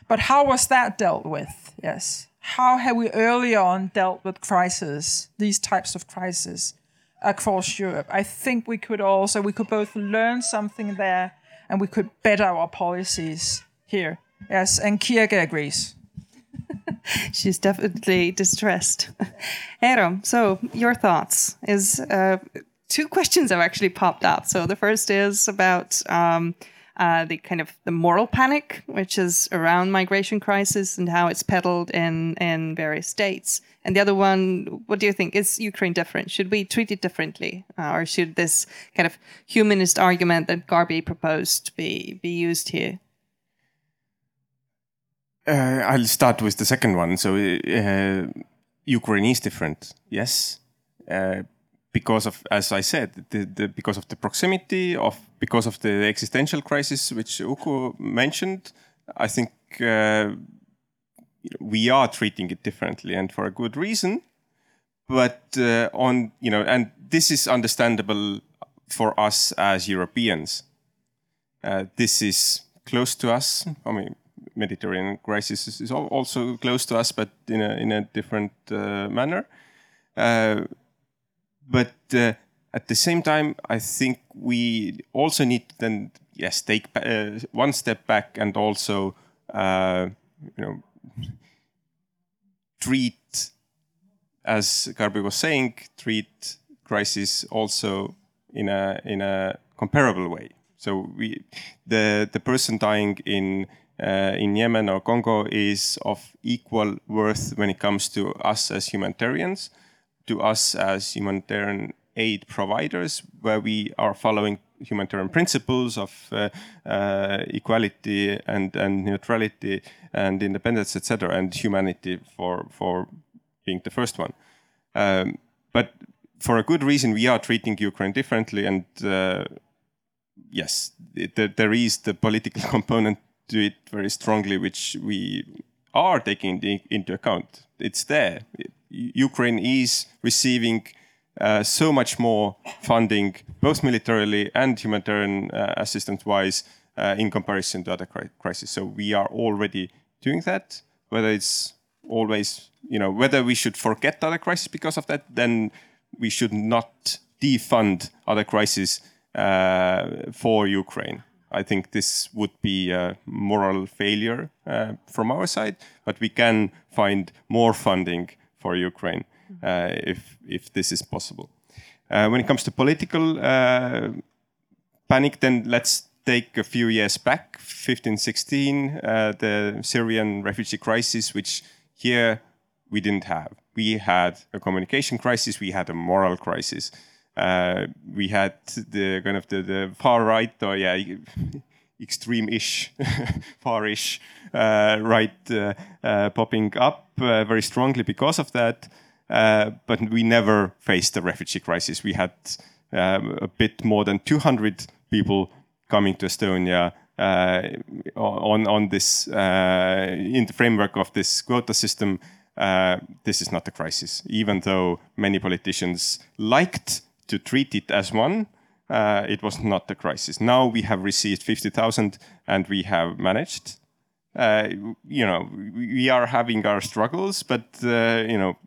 But how was that dealt with? Yes. How have we early on dealt with crises, these types of crises? across Europe. I think we could also we could both learn something there and we could better our policies here. Yes, and Kierke agrees. She's definitely distressed. Eero, so your thoughts is uh, two questions have actually popped up. So the first is about um, uh, the kind of the moral panic, which is around migration crisis and how it's peddled in in various states. And the other one, what do you think? Is Ukraine different? Should we treat it differently, uh, or should this kind of humanist argument that Garbi proposed be be used here? Uh, I'll start with the second one. So uh, Ukraine is different, yes, uh, because of, as I said, the, the, because of the proximity of, because of the existential crisis which Uku mentioned. I think uh, we are treating it differently, and for a good reason. But uh, on you know, and this is understandable for us as Europeans. Uh, this is close to us. I mean, Mediterranean crisis is also close to us, but in a in a different uh, manner. But uh, at the same time, I think we also need to then yes take uh, one step back and also uh, you know treat, as Garbi was saying, treat crisis also in a in a comparable way. So we the the person dying in uh, in Yemen or Congo is of equal worth when it comes to us as humanitarians, to us as humanitarian aid providers, where we are following humanitarian principles of uh, uh, equality and, and neutrality and independence, etc., and humanity for for being the first one. Um, but for a good reason, we are treating Ukraine differently, and uh, yes, it, there is the political component to it very strongly, which we are taking into account. It's there. Ukraine is receiving uh, so much more funding, both militarily and humanitarian uh, assistance wise, uh, in comparison to other cri crises. So we are already doing that. Whether it's always, you know, whether we should forget other crises because of that, then we should not defund other crises uh, for Ukraine. I think this would be a moral failure uh, from our side, but we can find more funding for Ukraine uh, if if this is possible. Uh, when it comes to political uh, panic, then let's take a few years back, 15, 16, the Syrian refugee crisis, which here we didn't have. We had a communication crisis, we had a moral crisis. uh, we had the kind of the, the far right or yeah extreme-ish, far-ish right uh, uh, popping up uh, very strongly because of that. Uh, but we never faced a refugee crisis. We had a bit more than 200 people coming to Estonia uh, on on this in the framework of this quota system. this is not a crisis, even though many politicians liked to treat it as one uh, it was not a crisis. Now we have received 50,000 and we have managed. Uh, you know, we are having our struggles, but, uh, you know,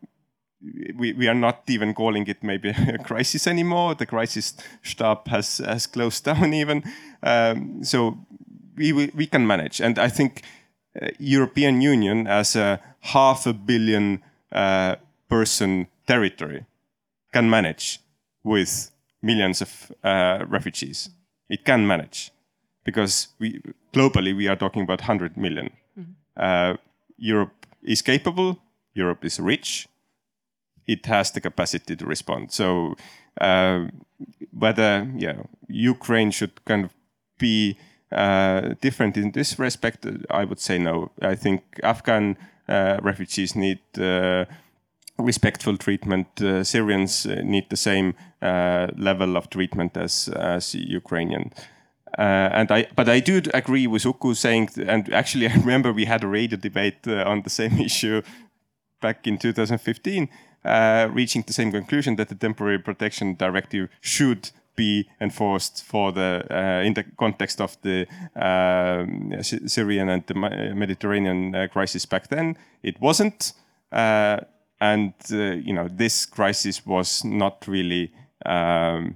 we, we are not even calling it maybe a crisis anymore. The crisis stab has, has closed down even. Um, so we, we can manage. And I think uh, European Union as a half a billion uh, person territory can manage with millions of uh, refugees. It can manage because we globally we are talking about 100 million. Mm-hmm. Uh, Europe is capable. Europe is rich. It has the capacity to respond. So uh, whether yeah Ukraine should kind of be uh, different in this respect, I would say no. I think Afghan uh, refugees need uh, respectful treatment. Uh, Syrians uh, need the same uh, level of treatment as as Ukrainian. Uh, and I, but I do agree with Uku saying, and actually I remember we had a radio debate uh, on the same issue back in 2015, uh, reaching the same conclusion that the temporary protection directive should be enforced for the in the context of the um, Syrian and the Mediterranean crisis back then. It wasn't and uh, you know this crisis was not really um,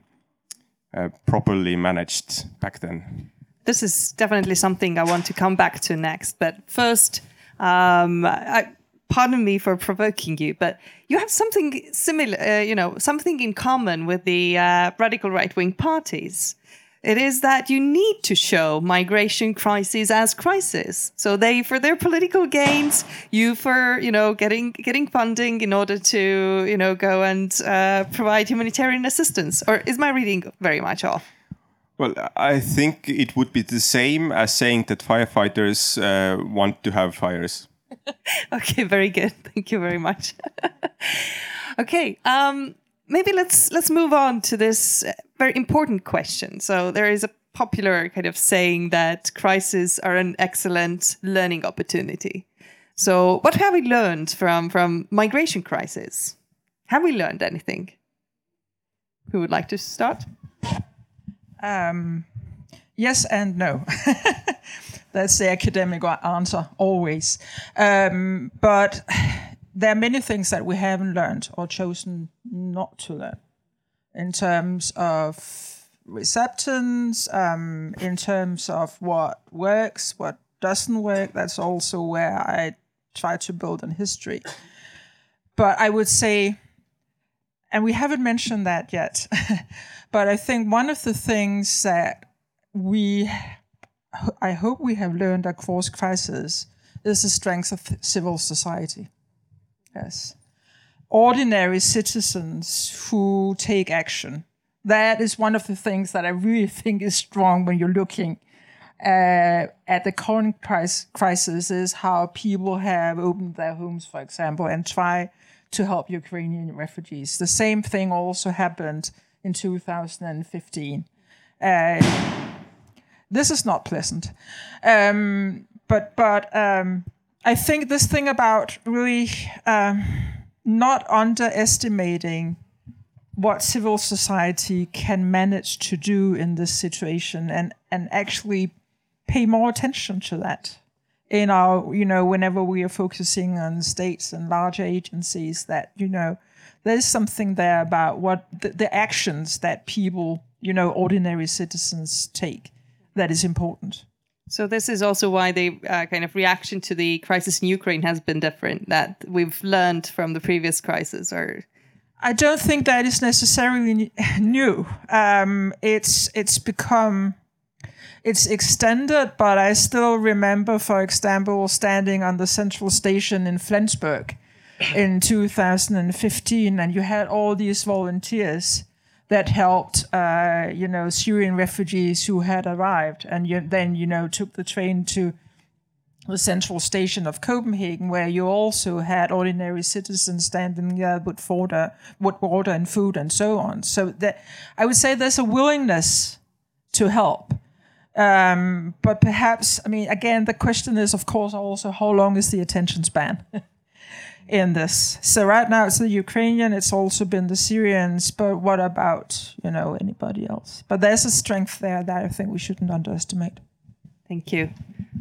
uh, properly managed back then. This is definitely something I want to come back to next. But first, um, I, pardon me for provoking you, but you have something similar, uh, you know, something in common with the uh, radical right wing parties. It is that you need to show migration crises as crisis. So they, for their political gains, you for you know getting getting funding in order to you know go and uh, provide humanitarian assistance. Or is my reading very much off? Well, I think it would be the same as saying that firefighters uh, want to have fires. okay, very good. Thank you very much. okay, um, maybe let's let's move on to this very important question. So there is a popular kind of saying that crises are an excellent learning opportunity. So what have we learned from from migration crisis? Have we learned anything? Who would like to start? Um, yes and no. That's the academic answer always. Um, but there are many things that we haven't learned or chosen not to learn in terms of receptance, um, in terms of what works, what doesn't work. That's also where I try to build on history. But I would say, and we haven't mentioned that yet, but I think one of the things that we, I hope we have learned across crises is the strength of civil society. Yes ordinary citizens who take action. That is one of the things that I really think is strong when you're looking uh, at the current price crisis is how people have opened their homes, for example, and try to help Ukrainian refugees. The same thing also happened in 2015. Uh, this is not pleasant, um, but but um, I think this thing about really. Um, not underestimating what civil society can manage to do in this situation and, and actually pay more attention to that in our, you know, whenever we are focusing on states and larger agencies, that, you know, there's something there about what the, the actions that people, you know, ordinary citizens take that is important. So this is also why the uh, kind of reaction to the crisis in Ukraine has been different. That we've learned from the previous crisis, or I don't think that is necessarily new. Um, it's it's become it's extended, but I still remember, for example, standing on the central station in Flensburg in 2015, and you had all these volunteers that helped, uh, you know, Syrian refugees who had arrived, and you, then you know took the train to the central station of Copenhagen, where you also had ordinary citizens standing there with water, with water and food and so on. So that I would say there's a willingness to help. Um, but perhaps, I mean, again, the question is, of course, also how long is the attention span in this? So right now it's the Ukrainian, it's also been the Syrians, but what about, you know, anybody else? But there's a strength there that I think we shouldn't underestimate. Thank you.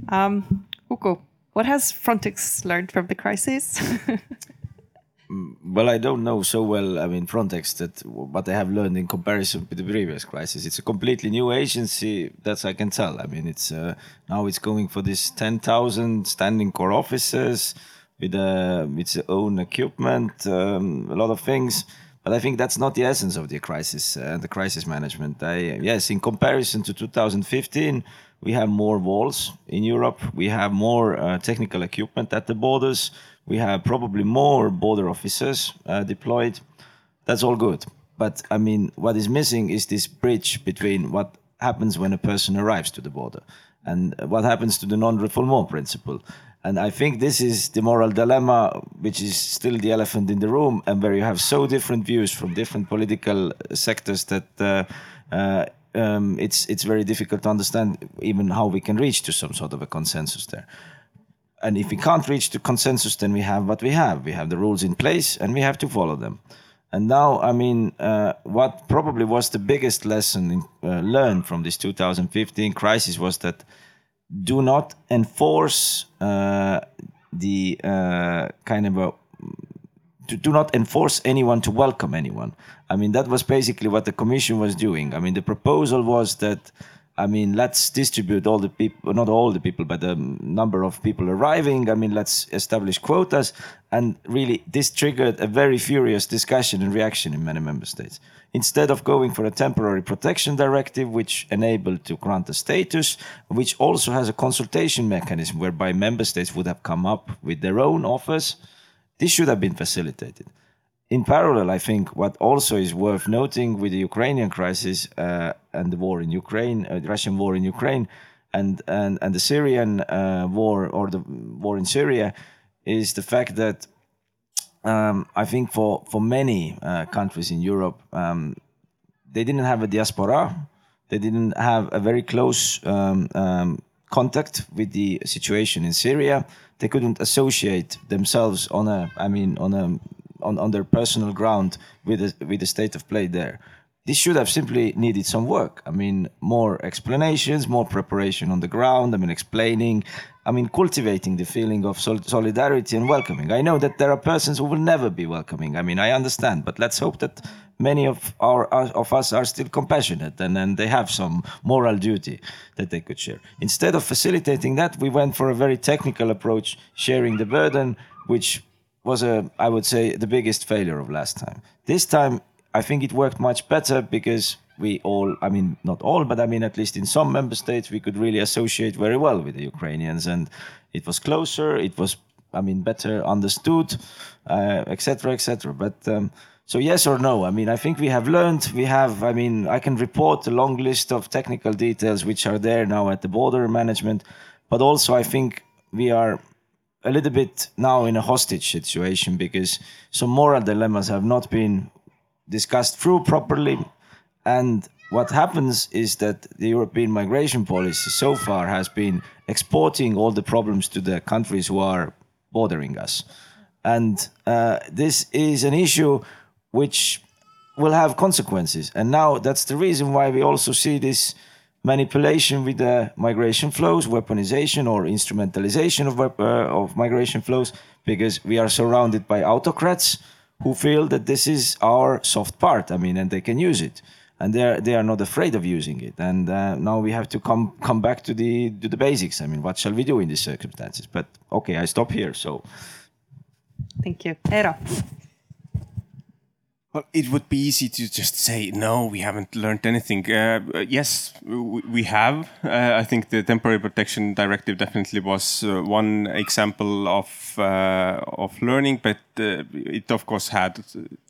Um, Uku, what has Frontex learned from the crisis? Well, I don't know so well. I mean, Frontex that what they have learned in comparison with the previous crisis. It's a completely new agency. That's I can tell. I mean, it's uh, now it's going for this ten thousand standing corps officers with uh, its own equipment, um, a lot of things. But I think that's not the essence of the crisis and uh, the crisis management. I, yes, in comparison to 2015, we have more walls in Europe. We have more uh, technical equipment at the borders we have probably more border officers uh, deployed. That's all good. But I mean, what is missing is this bridge between what happens when a person arrives to the border and what happens to the non-refoulement principle. And I think this is the moral dilemma, which is still the elephant in the room, and where you have so different views from different political sectors that uh, uh, um, it's it's very difficult to understand even how we can reach to some sort of a consensus there and if we can't reach the consensus, then we have what we have. We have the rules in place, and we have to follow them. And now, I mean, uh, what probably was the biggest lesson in, uh, learned from this 2015 crisis was that do not enforce uh, the uh, kind of a do not enforce anyone to welcome anyone. I mean, that was basically what the commission was doing. I mean, the proposal was that I mean, let's distribute all the people, not all the people, but the number of people arriving. I mean, let's establish quotas. And really, this triggered a very furious discussion and reaction in many member states. Instead of going for a temporary protection directive, which enabled to grant a status, which also has a consultation mechanism whereby member states would have come up with their own offers, this should have been facilitated in parallel, I think what also is worth noting with the Ukrainian crisis uh, and the war in Ukraine, uh, the Russian war in Ukraine, and and and the Syrian uh, war or the war in Syria, is the fact that um, I think for for many uh, countries in Europe, um, they didn't have a diaspora, they didn't have a very close um, um contact with the situation in Syria. They couldn't associate themselves on a, I mean, on a on, on their personal ground with the, with the state of play there. This should have simply needed some work. I mean, more explanations, more preparation on the ground. I mean, explaining, I mean, cultivating the feeling of sol- solidarity and welcoming. I know that there are persons who will never be welcoming. I mean, I understand, but let's hope that many of our of us are still compassionate and then they have some moral duty that they could share. Instead of facilitating that, we went for a very technical approach, sharing the burden, which was a I would say the biggest failure of last time. This time I think it worked much better because we all I mean not all but I mean at least in some member states we could really associate very well with the Ukrainians and it was closer it was I mean better understood etc uh, etc et but um, so yes or no I mean I think we have learned we have I mean I can report a long list of technical details which are there now at the border management but also I think we are a little bit now in a hostage situation because some moral dilemmas have not been discussed through properly. And what happens is that the European migration policy so far has been exporting all the problems to the countries who are bordering us. And uh, this is an issue which will have consequences. And now that's the reason why we also see this manipulation with the migration flows, weaponization or instrumentalization of, uh, of migration flows, because we are surrounded by autocrats who feel that this is our soft part. I mean, and they can use it, and they are they are not afraid of using it. And uh, now we have to come come back to the to the basics. I mean, what shall we do in these circumstances? But okay, I stop here. So, thank you, Eero. Well, it would be easy to just say no. We haven't learned anything. Uh, yes, we have. Uh, I think the temporary protection directive definitely was uh, one example of uh, of learning, but uh, it of course had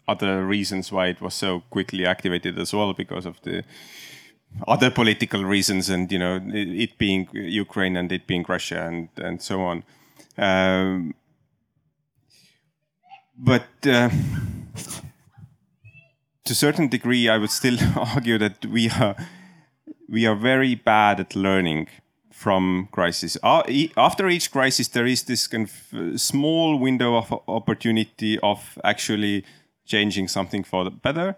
other reasons why it was so quickly activated as well because of the other political reasons and you know it, being Ukraine and it being Russia and and so on. Um, but uh, to a certain degree, I would still argue that we are we are very bad at learning from crisis. Uh, After each crisis, there is this kind of uh, small window of opportunity of actually changing something for the better,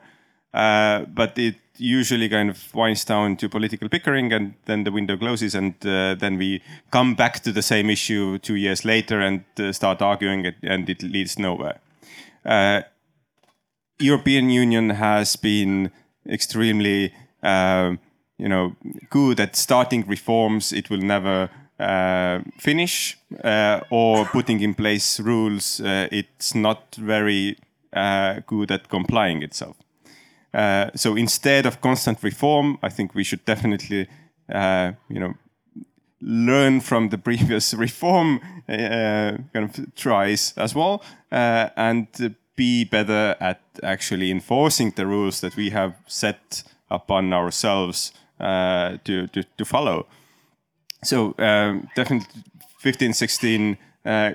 uh, but it usually kind of winds down to political bickering, and then the window closes, and uh, then we come back to the same issue two years later and uh, start arguing, it, and it leads nowhere. Uh, European Union has been extremely, um, you know, good at starting reforms. It will never uh, finish uh, or putting in place rules. Uh, it's not very uh, good at complying itself. Uh, so instead of constant reform, I think we should definitely, uh, you know, learn from the previous reform uh, kind of tries as well, uh, and uh, be better at actually enforcing the rules that we have set upon ourselves uh, to, to to follow. So um, definitely, 15, 16 uh,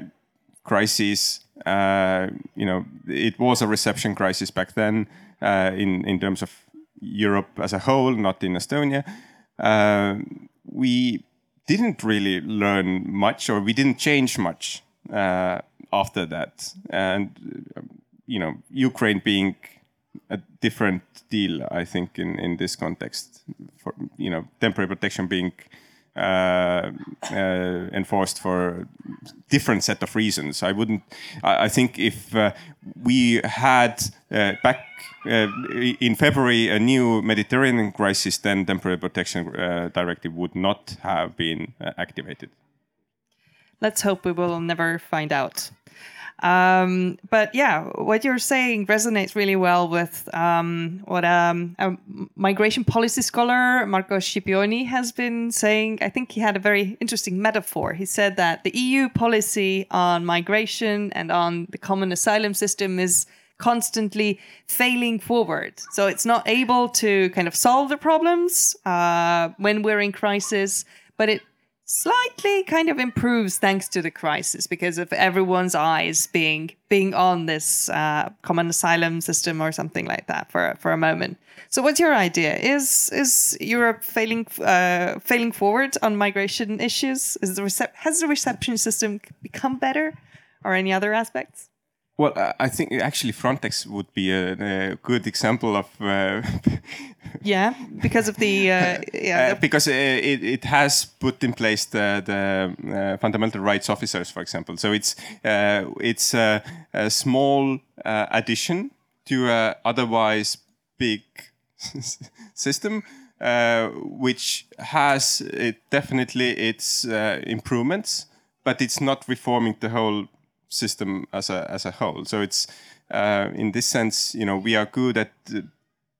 crises. Uh, you know, it was a reception crisis back then uh, in in terms of Europe as a whole, not in Estonia. Uh, we didn't really learn much, or we didn't change much uh, after that. And you know, Ukraine being a different deal, I think, in in this context. For you know, temporary protection being uh, uh, enforced for different set of reasons. I wouldn't. I, I think if uh, we had uh, back uh, in February a new Mediterranean crisis, then temporary protection uh, directive would not have been activated. Let's hope we will never find out. Um, but yeah, what you're saying resonates really well with um, what um, a migration policy scholar Marco Scipioni has been saying. I think he had a very interesting metaphor. He said that the EU policy on migration and on the common asylum system is constantly failing forward. So it's not able to kind of solve the problems uh, when we're in crisis, but it slightly kind of improves thanks to the crisis because of everyone's eyes being being on this uh, common asylum system or something like that for for a moment. So, what's your idea? Is is Europe failing uh, failing forward on migration issues? Is the recep- has the reception system become better, or any other aspects? Well, uh, I think actually Frontex would be a, a good example of uh, Yeah, because of the uh, yeah. Uh, because uh, it, it has put in place the, the uh, fundamental rights officers, for example. So it's uh, it's uh, a small uh, addition to a otherwise big system, uh, which has it definitely its uh, improvements, but it's not reforming the whole system as a as a whole. So it's uh, in this sense, you know, we are good at uh,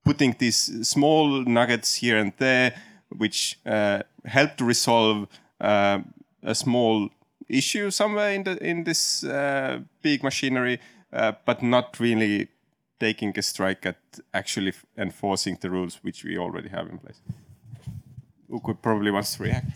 putting these small nuggets here and there, which uh, help to resolve uh, a small issue somewhere in the in this uh, big machinery, uh, but not really taking a strike at actually enforcing the rules which we already have in place. Uku probably wants to react.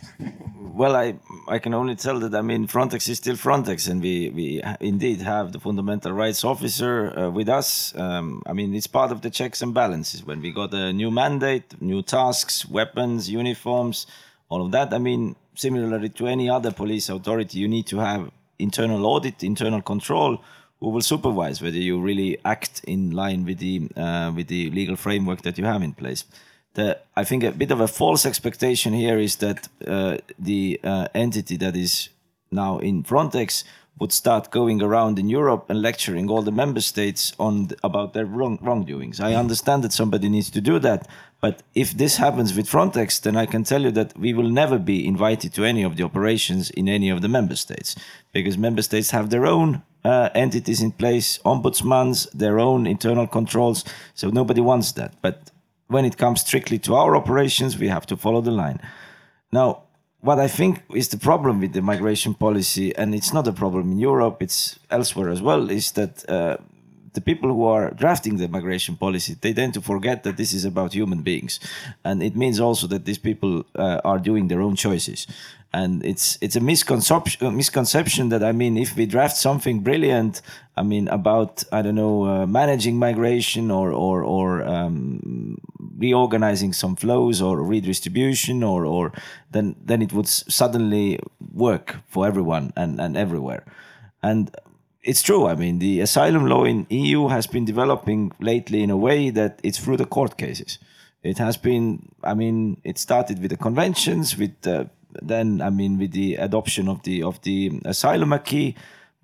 Well, I I can only tell that I mean Frontex is still Frontex, and we we indeed have the fundamental rights officer uh, with us. Um, I mean, it's part of the checks and balances. When we got a new mandate, new tasks, weapons, uniforms, all of that. I mean, similarly to any other police authority, you need to have internal audit, internal control, who will supervise whether you really act in line with the uh, with the legal framework that you have in place I think a bit of a false expectation here is that uh, the uh, entity that is now in Frontex would start going around in Europe and lecturing all the member states on about their wrong wrongdoings. I understand that somebody needs to do that, but if this happens with Frontex, then I can tell you that we will never be invited to any of the operations in any of the member states because member states have their own uh, entities in place, ombudsmans, their own internal controls. So nobody wants that. But when it comes strictly to our operations, we have to follow the line. Now, what I think is the problem with the migration policy, and it's not a problem in Europe, it's elsewhere as well, is that uh, the people who are drafting the migration policy they tend to forget that this is about human beings and it means also that these people uh, are doing their own choices and it's it's a misconception misconception that i mean if we draft something brilliant i mean about i don't know uh, managing migration or or or um, reorganizing some flows or redistribution or or then then it would suddenly work for everyone and and everywhere and it's true. I mean, the asylum law in EU has been developing lately in a way that it's through the court cases. It has been. I mean, it started with the conventions, with uh, then I mean with the adoption of the of the asylum acquis,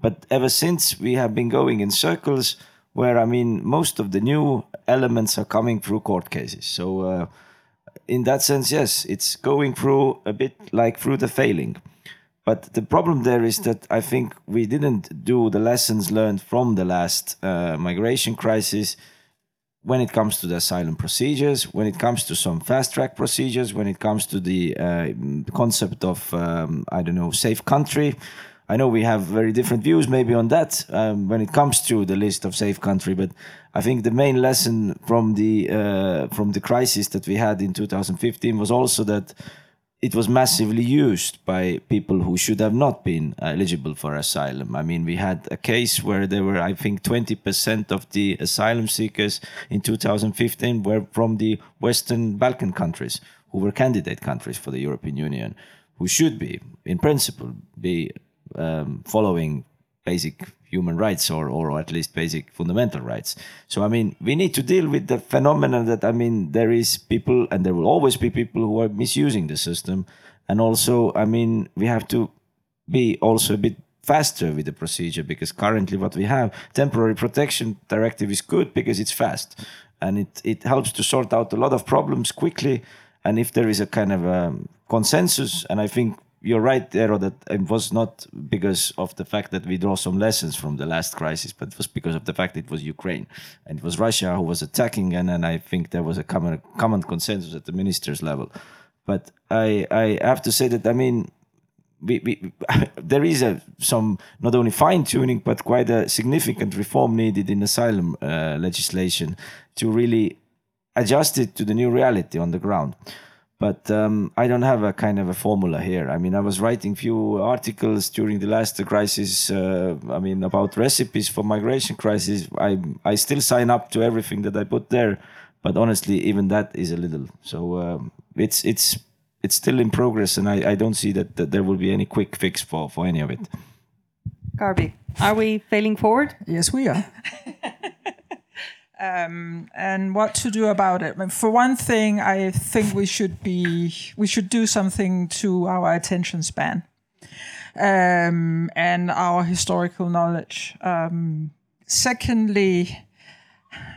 but ever since we have been going in circles where I mean most of the new elements are coming through court cases. So. Uh, in that sense, yes, it's going through a bit like through the failing. But the problem there is that I think we didn't do the lessons learned from the last uh, migration crisis when it comes to the asylum procedures, when it comes to some fast track procedures, when it comes to the uh, concept of, um, I don't know, safe country. I know we have very different views maybe on that um, when it comes to the list of safe country, but I think the main lesson from the uh, from the crisis that we had in 2015 was also that it was massively used by people who should have not been eligible for asylum. I mean, we had a case where there were, I think, 20% of the asylum seekers in 2015 were from the Western Balkan countries, who were candidate countries for the European Union, who should be, in principle, be um, following basic human rights or, or at least basic fundamental rights. So, I mean, we need to deal with the phenomenon that, I mean, there is people and there will always be people who are misusing the system. And also, I mean, we have to be also a bit faster with the procedure because currently what we have, temporary protection directive is good because it's fast and it, it helps to sort out a lot of problems quickly. And if there is a kind of a consensus, and I think you're right, Eero, that it was not because of the fact that we draw some lessons from the last crisis, but it was because of the fact it was Ukraine and it was Russia who was attacking, and then I think there was a common common consensus at the ministers' level. But I I have to say that I mean. We, we, there is a, some not only fine tuning but quite a significant reform needed in asylum uh, legislation to really adjust it to the new reality on the ground but um, I don't have a kind of a formula here. I mean, I was writing few articles during the last crisis. Uh, I mean, about recipes for migration crisis. I I still sign up to everything that I put there, but honestly, even that is a little. So um, it's it's it's still in progress, and I, I don't see that, that there will be any quick fix for for any of it. Garby, are we failing forward? Yes, we are. um, and what to do about it. For one thing, I think we should be we should do something to our attention span um, and our historical knowledge. Um, secondly,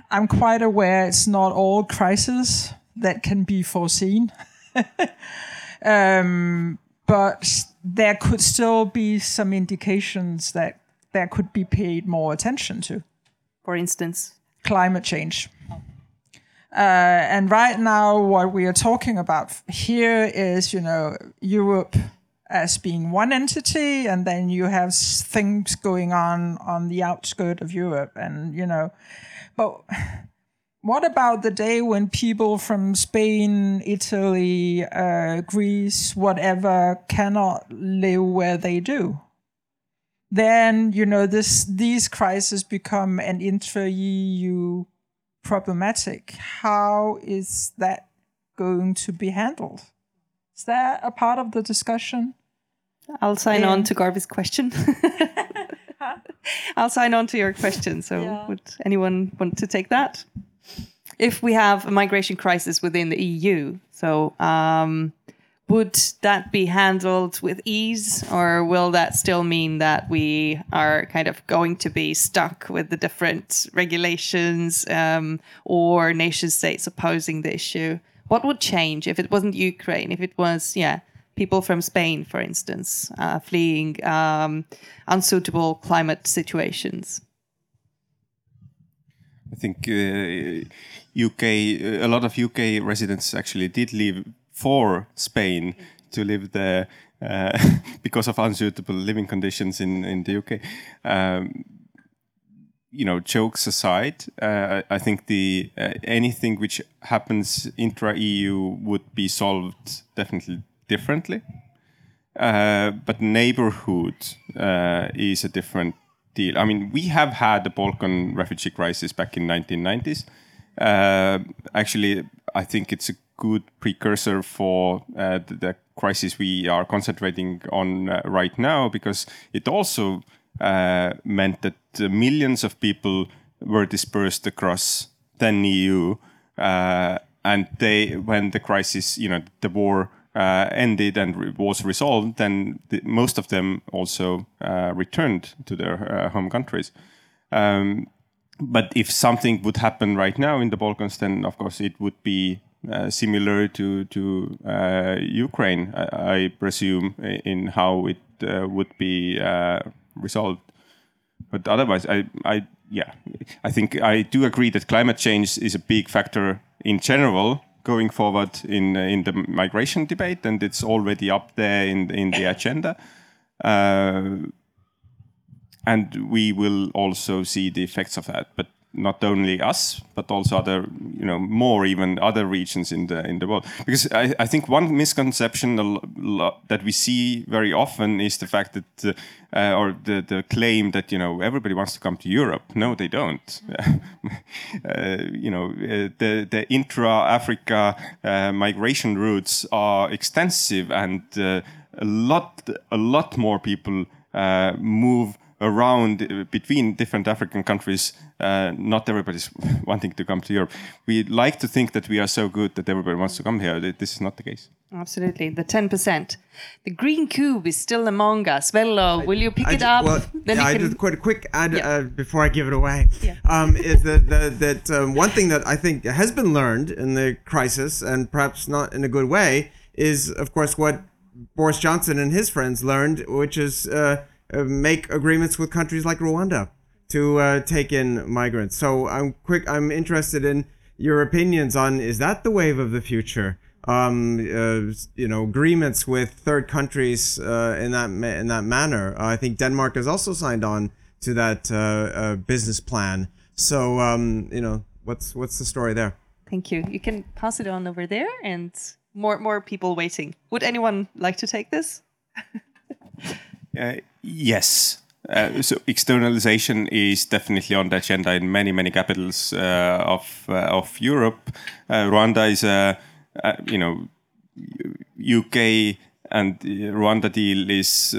I'm quite aware it's not all crises that can be foreseen. um, but there could still be some indications that there could be paid more attention to. For instance, climate change. Uh, and right now, what we are talking about here is, you know, Europe as being one entity, and then you have things going on on the outskirt of Europe, and you know, but what about the day when people from Spain, Italy, uh, Greece, whatever, cannot live where they do? Then you know this these crises become an intra-EU problematic. How is that going to be handled? Is that a part of the discussion? I'll sign on to Garby's question. I'll sign on to your question. So, Yeah. would anyone want to take that? If we have a migration crisis within the EU, so um, would that be handled with ease, or will that still mean that we are kind of going to be stuck with the different regulations um, or nation states opposing the issue? What would change if it wasn't Ukraine? If it was, yeah, people from Spain, for instance, uh, fleeing um, unsuitable climate situations? I think uh, UK, a lot of UK residents actually did leave for Spain to live there uh, because of unsuitable living conditions in, in the UK. Um, you know, jokes aside, uh, I think the uh, anything which happens intra EU would be solved definitely differently. Uh, but neighborhood uh, is a different deal. I mean, we have had the Balkan refugee crisis back in 1990s. Uh, actually, I think it's a good precursor for uh, the, the, crisis we are concentrating on right now because it also uh, meant that millions of people were dispersed across then EU, uh, and they when the crisis, you know, the war uh, ended and re was resolved, then the, most of them also uh, returned to their uh, home countries. Um, but if something would happen right now in the Balkans, then of course it would be uh, similar to to uh, Ukraine, I, I, presume, in how it uh, would be resolved. But otherwise, I, I, yeah, I think I do agree that climate change is a big factor in general going forward in in the migration debate, and it's already up there in in the agenda. Uh, and we will also see the effects of that. But not only us, but also other, you know, more even other regions in the in the world. Because I, I think one misconception that we see very often is the fact that, uh, or the the claim that you know everybody wants to come to Europe. No, they don't. uh, you know, uh, the the intra-Africa uh, migration routes are extensive, and uh, a lot a lot more people uh, move around uh, between different African countries, uh, not everybody's wanting to come to Europe. We like to think that we are so good that everybody wants to come here. This is not the case. Absolutely, the ten percent. The green cube is still among us. Well, will you pick I it up? Well, then yeah, I can... just quite a quick add yeah. uh, before I give it away. Yeah. Um, is that that, that um, one thing that I think has been learned in the crisis, and perhaps not in a good way, is of course what Boris Johnson and his friends learned, which is. Uh, make agreements with countries like Rwanda to uh, take in migrants. So I'm quick. I'm interested in your opinions on is that the wave of the future? Um, uh, you know, agreements with third countries uh, in that ma- in that manner. I think Denmark has also signed on to that uh, business plan. So um, you know, what's what's the story there? Thank you. You can pass it on over there, and more more people waiting. Would anyone like to take this? Uh, yes. Uh, so externalization is definitely on the agenda in many many capitals uh, of uh, of Europe. Uh, Rwanda is a you know UK and Rwanda deal is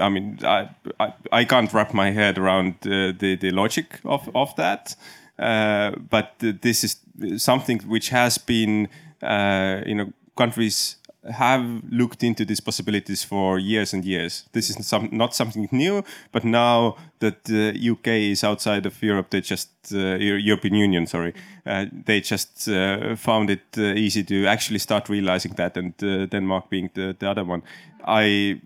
I mean I, I, I can't wrap my head around the the logic of of that. but this is something which has been you know countries have looked into these possibilities for years and years. This is some, not something new, but now that the UK is outside of Europe, they just uh, European Union, sorry, uh, they just uh, found it uh, easy to actually start realizing that, and uh, Denmark being the, the other one. I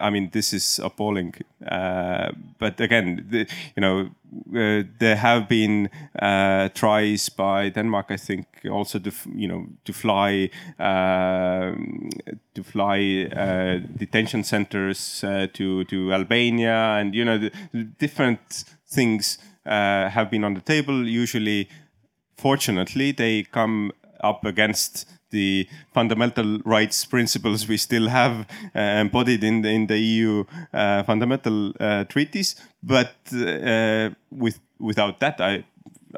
I mean, this is appalling. Uh, but again, the, you know, uh, there have been uh, tries by Denmark, I think, also to you know to fly um, to fly uh, detention centers uh, to to Albania, and you know, the, different things uh, have been on the table. Usually, fortunately, they come up against the fundamental rights principles we still have uh, embodied in the, in the EU uh, fundamental uh, treaties. But uh, with without that, I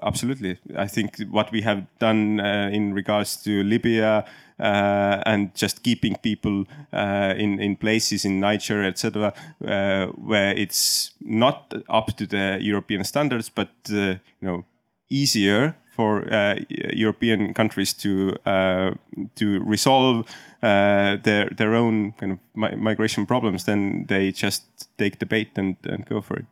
absolutely I think what we have done uh, in regards to Libya. Uh, and just keeping people in in places in Niger, etc., where it's not up to the European standards, but you know easier for uh, European countries to uh, to resolve uh, their their own kind of mi migration problems, then they just take the bait and, and go for it.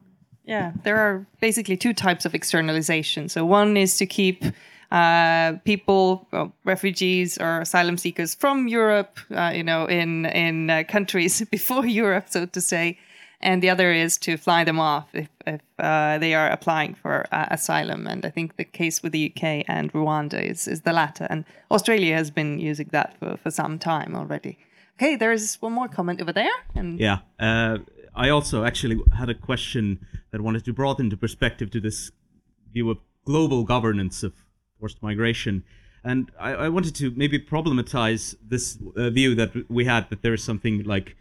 Yeah, there are basically two types of externalization. So one is to keep uh, people, well, refugees or asylum seekers from Europe, uh, you know, in in uh, countries before Europe, so to say, and the other is to fly them off if, if uh, they are applying for uh, asylum. And I think the case with the UK and Rwanda is is the latter, and Australia has been using that for, for some time already. Okay, there is one more comment over there, and Yeah. Uh, I also actually had a question that wanted to brought into perspective to this view of global governance of forced migration. And I, I wanted to maybe problematize this uh, view that we had that there is something like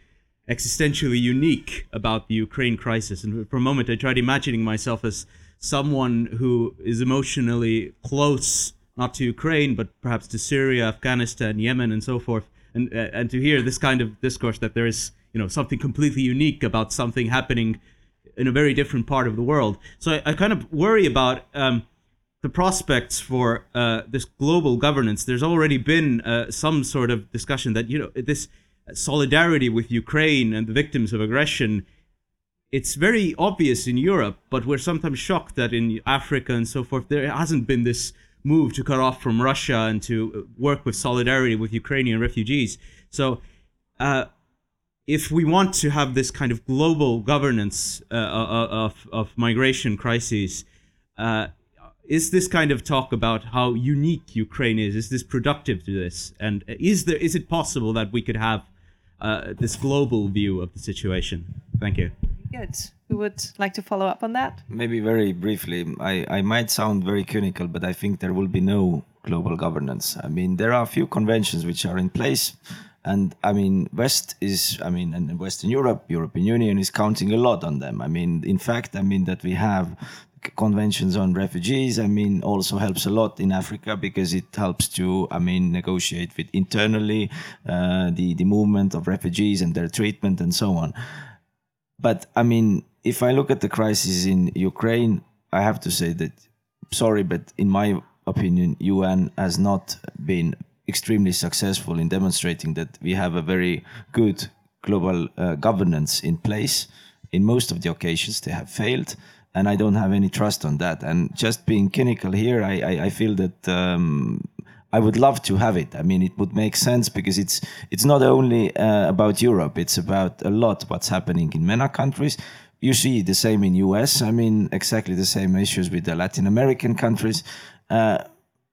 existentially unique about the Ukraine crisis. And for a moment, I tried imagining myself as someone who is emotionally close, not to Ukraine, but perhaps to Syria, Afghanistan, Yemen, and so forth. And, uh, and to hear this kind of discourse that there is you know something completely unique about something happening in a very different part of the world. So I, I kind of worry about um, the prospects for uh, this global governance. There's already been uh, some sort of discussion that you know this solidarity with Ukraine and the victims of aggression. It's very obvious in Europe, but we're sometimes shocked that in Africa and so forth there hasn't been this move to cut off from Russia and to work with solidarity with Ukrainian refugees. So. Uh, if we want to have this kind of global governance uh, of, of migration crises, uh, is this kind of talk about how unique Ukraine is? Is this productive to this? And is there is it possible that we could have uh, this global view of the situation? Thank you. good. Who would like to follow up on that? Maybe very briefly, I, I might sound very cynical, but I think there will be no global governance. I mean, there are a few conventions which are in place. And I mean, West is, I mean, and Western Europe, European Union is counting a lot on them. I mean, in fact, I mean, that we have conventions on refugees, I mean, also helps a lot in Africa because it helps to, I mean, negotiate with internally uh, the, the movement of refugees and their treatment and so on. But I mean, if I look at the crisis in Ukraine, I have to say that, sorry, but in my opinion, UN has not been extremely successful in demonstrating that we have a very good global uh, governance in place. In most of the occasions, they have failed, and I don't have any trust on that. And just being cynical here, I, I, I feel that um, I would love to have it. I mean, it would make sense because it's it's not only uh, about Europe; it's about a lot what's happening in MENA countries. You see the same in US. I mean, exactly the same issues with the Latin American countries. Uh,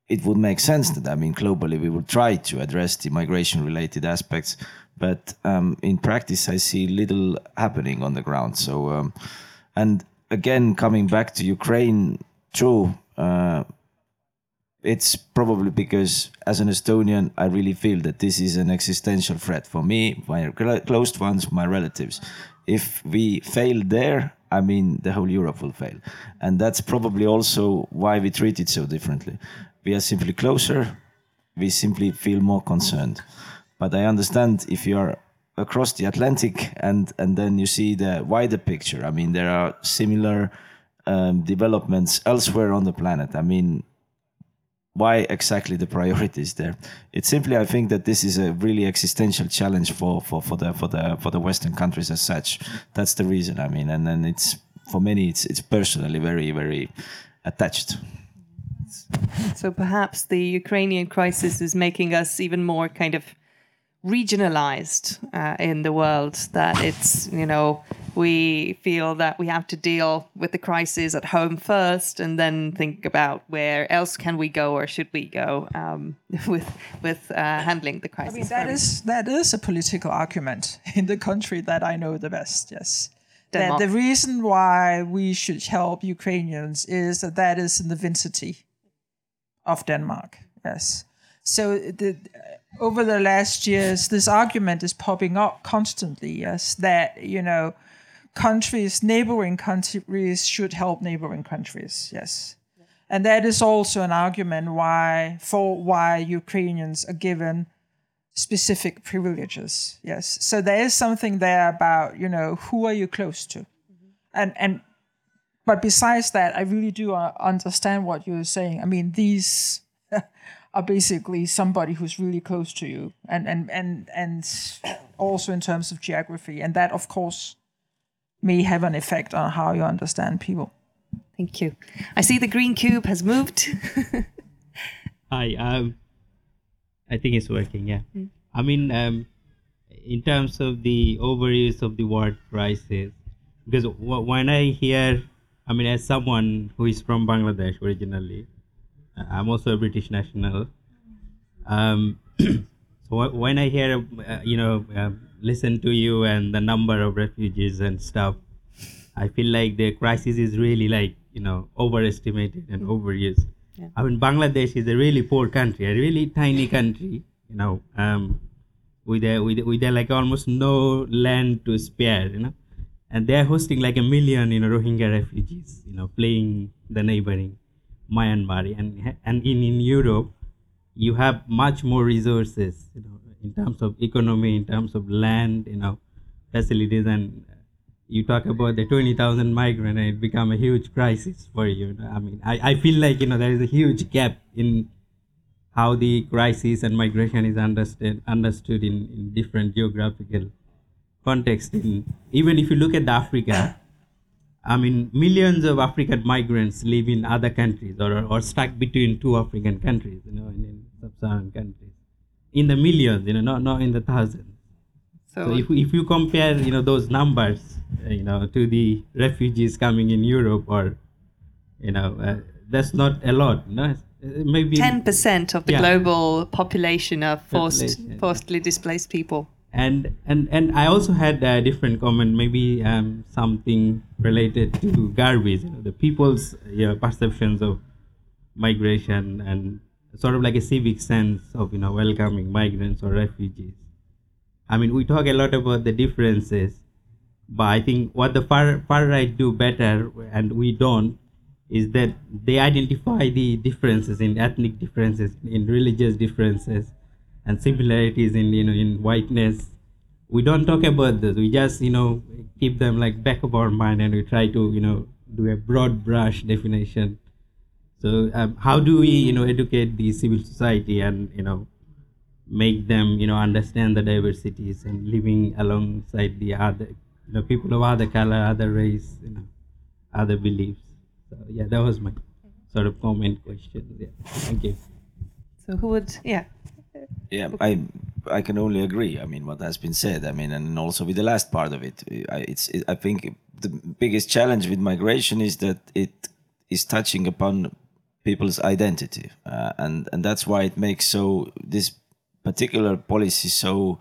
it would make sense that I mean globally we would try to address the migration related aspects, but um, in practice I see little happening on the ground. So, um, and again coming back to Ukraine, true. Uh, it's probably because as an Estonian, I really feel that this is an existential threat for me, my close ones, my relatives. If we fail there, I mean, the whole Europe will fail. And that's probably also why we treat it so differently. We are simply closer, we simply feel more concerned. But I understand if you are across the Atlantic and, and then you see the wider picture, I mean, there are similar um, developments elsewhere on the planet. I mean, why exactly the priorities there? It's simply I think that this is a really existential challenge for, for, for the for the for the Western countries as such. That's the reason. I mean, and then it's for many it's it's personally very very attached. So perhaps the Ukrainian crisis is making us even more kind of regionalized uh, in the world. That it's you know we feel that we have to deal with the crisis at home first, and then think about where else can we go or should we go um, with with uh, handling the crisis. I mean, that is that is a political argument in the country that I know the best. Yes, that the reason why we should help Ukrainians is that that is in the vicinity of Denmark. Yes, so the over the last years, this argument is popping up constantly. Yes, that you know, countries, neighboring countries, should help neighboring countries. Yes, and that is also an argument why for why Ukrainians are given specific privileges. Yes, so there is something there about you know who are you close to, and and. But besides that, I really do uh, understand what you're saying. I mean, these are basically somebody who's really close to you and and and and also in terms of geography and that of course may have an effect on how you understand people Thank you. I see the green cube has moved. Hi. Um, I think it's working. Yeah. I mean, um, in terms of the overuse of the word crisis, because w- when I hear, I mean, as someone who is from Bangladesh originally, I'm also a British national. Um, so when I hear, uh, you know, um, listen to you and the number of refugees and stuff, I feel like the crisis is really like you know overestimated and overused. Yeah. I mean, Bangladesh is a really poor country, a really tiny country, you know, um, with a, with with a, like almost no land to spare, you know, and they are hosting like a million, you know, Rohingya refugees, you know, fleeing the neighboring Myanmar, and and in in Europe, you have much more resources, you know, in terms of economy, in terms of land, you know, facilities, and you talk about the 20,000 migrant and it become a huge crisis for you. you. I mean, I, I feel like, you know, there is a huge gap in how the crisis and migration is understood, understood in, in different geographical context. In, even if you look at the Africa, I mean, millions of African migrants live in other countries or, or stuck between two African countries, you know, in, in sub-Saharan countries. In the millions, you know, not, not in the thousands. So, So if, if you compare, you know, those numbers, uh, you know, to the refugees coming in Europe, or, you know, uh, that's not a lot. No, It's- uh, maybe ten percent of the Yeah. global population are forced Population. forcibly displaced people. And and and I also had a different comment, maybe um, something related to garbage. You know, the people's you know, perceptions of migration and sort of like a civic sense of you know welcoming migrants or refugees. I mean, we talk a lot about the differences, but I think what the far far right do better, and we don't, is that they identify the differences in ethnic differences, in religious differences, and similarities in you know in whiteness. We don't talk about this. We just you know keep them like back of our mind, and we try to you know do a broad brush definition. So um, how do we you know educate the civil society and you know make them you know understand the diversities and living alongside the other you know people of other color other race you know other beliefs so yeah that was my sort of comment question yeah thank you So who would? Yeah. Yeah, I I can only agree. I mean, what has been said. I mean, and also with the last part of it, I, it's it, I think the biggest challenge with migration is that it is touching upon people's identity, uh, and and that's why it makes so this particular policy so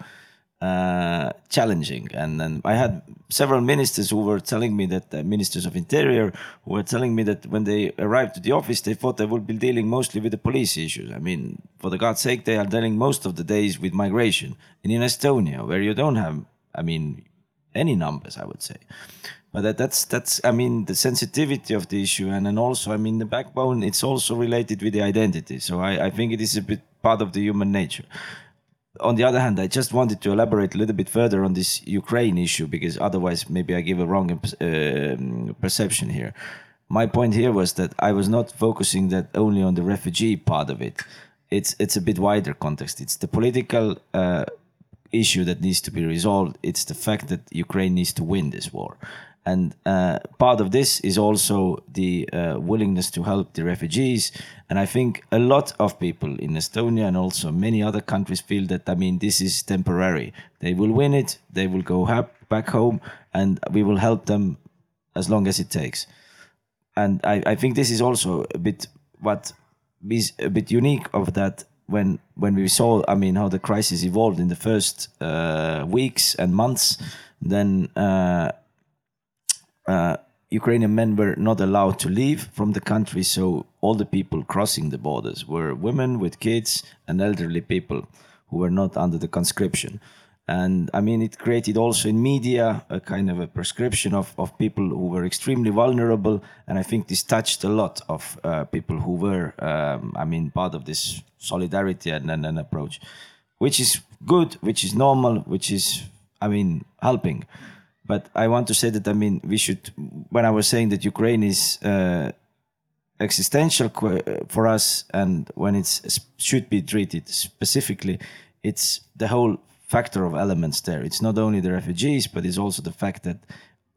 uh, challenging. And then I had several ministers who were telling me that uh, ministers of interior who were telling me that when they arrived to the office, they thought they would be dealing mostly with the police issues. I mean, for the God's sake, they are dealing most of the days with migration. And in Estonia, where you don't have, I mean, any numbers, I would say. But that, that's that's I mean the sensitivity of the issue, and then also I mean the backbone. It's also related with the identity. So I, I think it is a bit part of the human nature on the other hand, I just wanted to elaborate a little bit further on this Ukraine issue because otherwise, maybe I give a wrong um, perception here. My point here was that I was not focusing that only on the refugee part of it. It's it's a bit wider context. It's the political uh, issue that needs to be resolved. It's the fact that Ukraine needs to win this war. And uh, part of this is also the uh, willingness to help the refugees. And I think a lot of people in Estonia and also many other countries feel that, I mean, this is temporary. They will win it, they will go ha- back home, and we will help them as long as it takes. And I, I think this is also a bit what is a bit unique of that when when we saw I mean how the crisis evolved in the first uh, weeks and months then uh, uh, Ukrainian men were not allowed to leave from the country so all the people crossing the borders were women with kids and elderly people who were not under the conscription. And I mean it created also in media a kind of a prescription of, of people who were extremely vulnerable and I think this touched a lot of uh, people who were um, I mean part of this solidarity and, and an approach which is good which is normal which is I mean helping but I want to say that I mean we should when I was saying that Ukraine is uh, existential qu- for us and when it should be treated specifically it's the whole factor of elements there. It's not only the refugees but it's also the fact that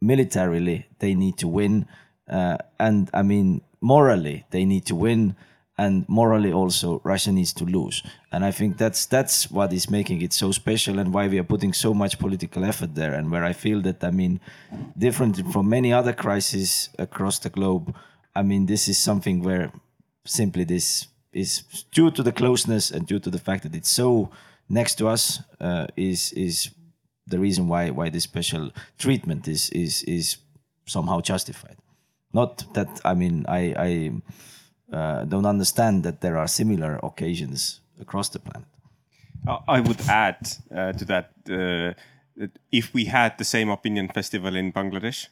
militarily they need to win uh, and i mean morally they need to win and morally also Russia needs to lose. And I think that's that's what is making it so special and why we are putting so much political effort there. And where I feel that I mean, different from many other crises across the globe, I mean this is something where simply this is due to the closeness and due to the fact that it's so next to us uh, is is the reason why why this special treatment is is is somehow justified. Not that I mean I I uh, don't understand that there are similar occasions across the planet. I would add uh, to that, uh, that if we had the same opinion festival in Bangladesh,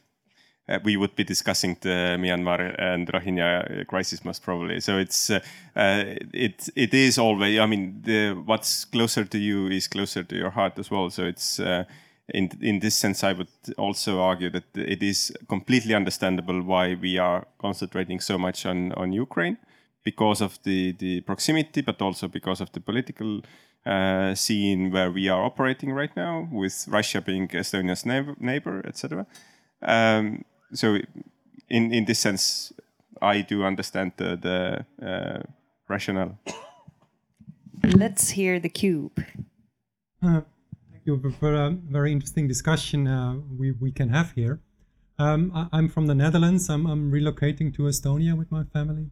uh, we would be discussing the Myanmar and Rohingya crisis most probably. So it's uh, uh, it it is always. I mean, the, what's closer to you is closer to your heart as well. So it's uh, in in this sense, I would also argue that it is completely understandable why we are concentrating so much on on Ukraine because of the the proximity, but also because of the political uh, scene where we are operating right now, with Russia being Estonia's neighbor, neighbor etc. Um, so, in in this sense, I do understand the the uh, rationale. Let's hear the cube. Uh, thank you for a very interesting discussion uh, we, we can have here. Um, I, am from the Netherlands. I'm, I'm relocating to Estonia with my family.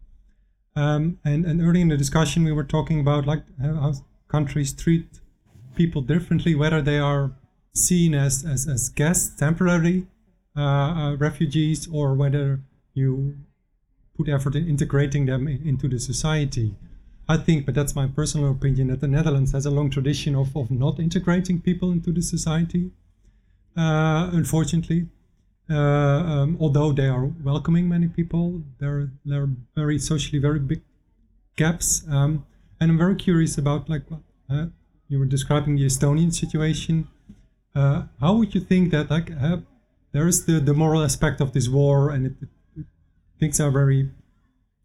Um, and, and early in the discussion, we were talking about like how countries treat people differently, whether they are seen as, as, as guests, temporary uh, uh, refugees, or whether you put effort in integrating them into the society. I think, but that's my personal opinion, that the Netherlands has a long tradition of, of not integrating people into the society, uh, unfortunately. Uh, um, although they are welcoming many people, there, there are very socially very big gaps. Um, and I'm very curious about, like, uh, you were describing the Estonian situation. Uh, how would you think that, like, uh, there is the, the moral aspect of this war and it, it, things are very,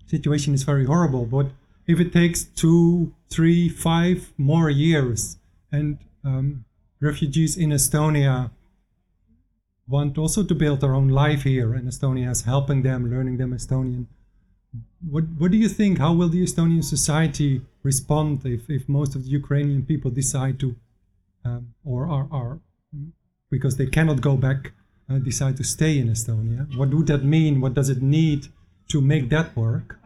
situation is very horrible, but if it takes two, three, five more years, and um, refugees in Estonia want also to build their own life here, and Estonia is helping them, learning them Estonian. What What do you think? How will the Estonian society respond if, if most of the Ukrainian people decide to, um, or are, are because they cannot go back, uh, decide to stay in Estonia? What would that mean? What does it need to make that work?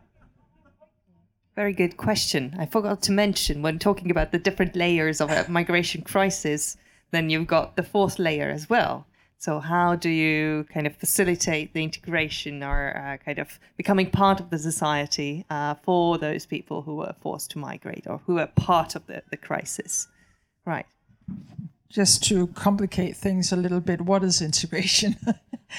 Very good question. I forgot to mention when talking about the different layers of a migration crisis, then you've got the fourth layer as well. So, how do you kind of facilitate the integration or uh, kind of becoming part of the society uh, for those people who were forced to migrate or who are part of the, the crisis? Right. Just to complicate things a little bit, what is integration?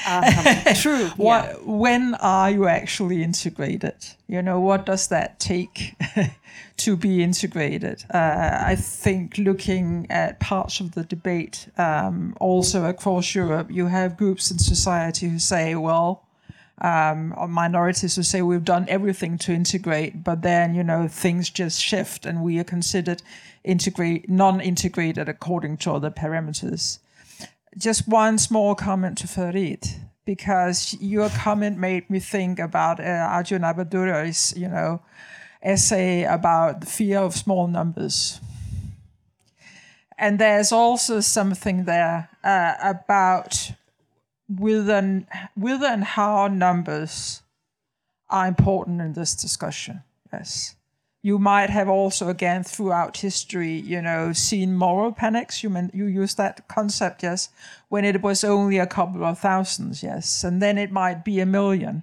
Um, true. what, yeah. When are you actually integrated? You know, what does that take to be integrated? Uh, I think looking at parts of the debate, um, also across Europe, you have groups in society who say, well, um, or minorities who say we've done everything to integrate, but then you know things just shift and we are considered integrate non-integrated according to other parameters just one small comment to Farid, because your comment made me think about uh, Arjun Appadurai's, you know, essay about the fear of small numbers. And there's also something there uh, about whether, whether and how numbers are important in this discussion. Yes you might have also again throughout history you know seen moral panics. You mean you use that concept yes when it was only a couple of thousands yes and then it might be a million.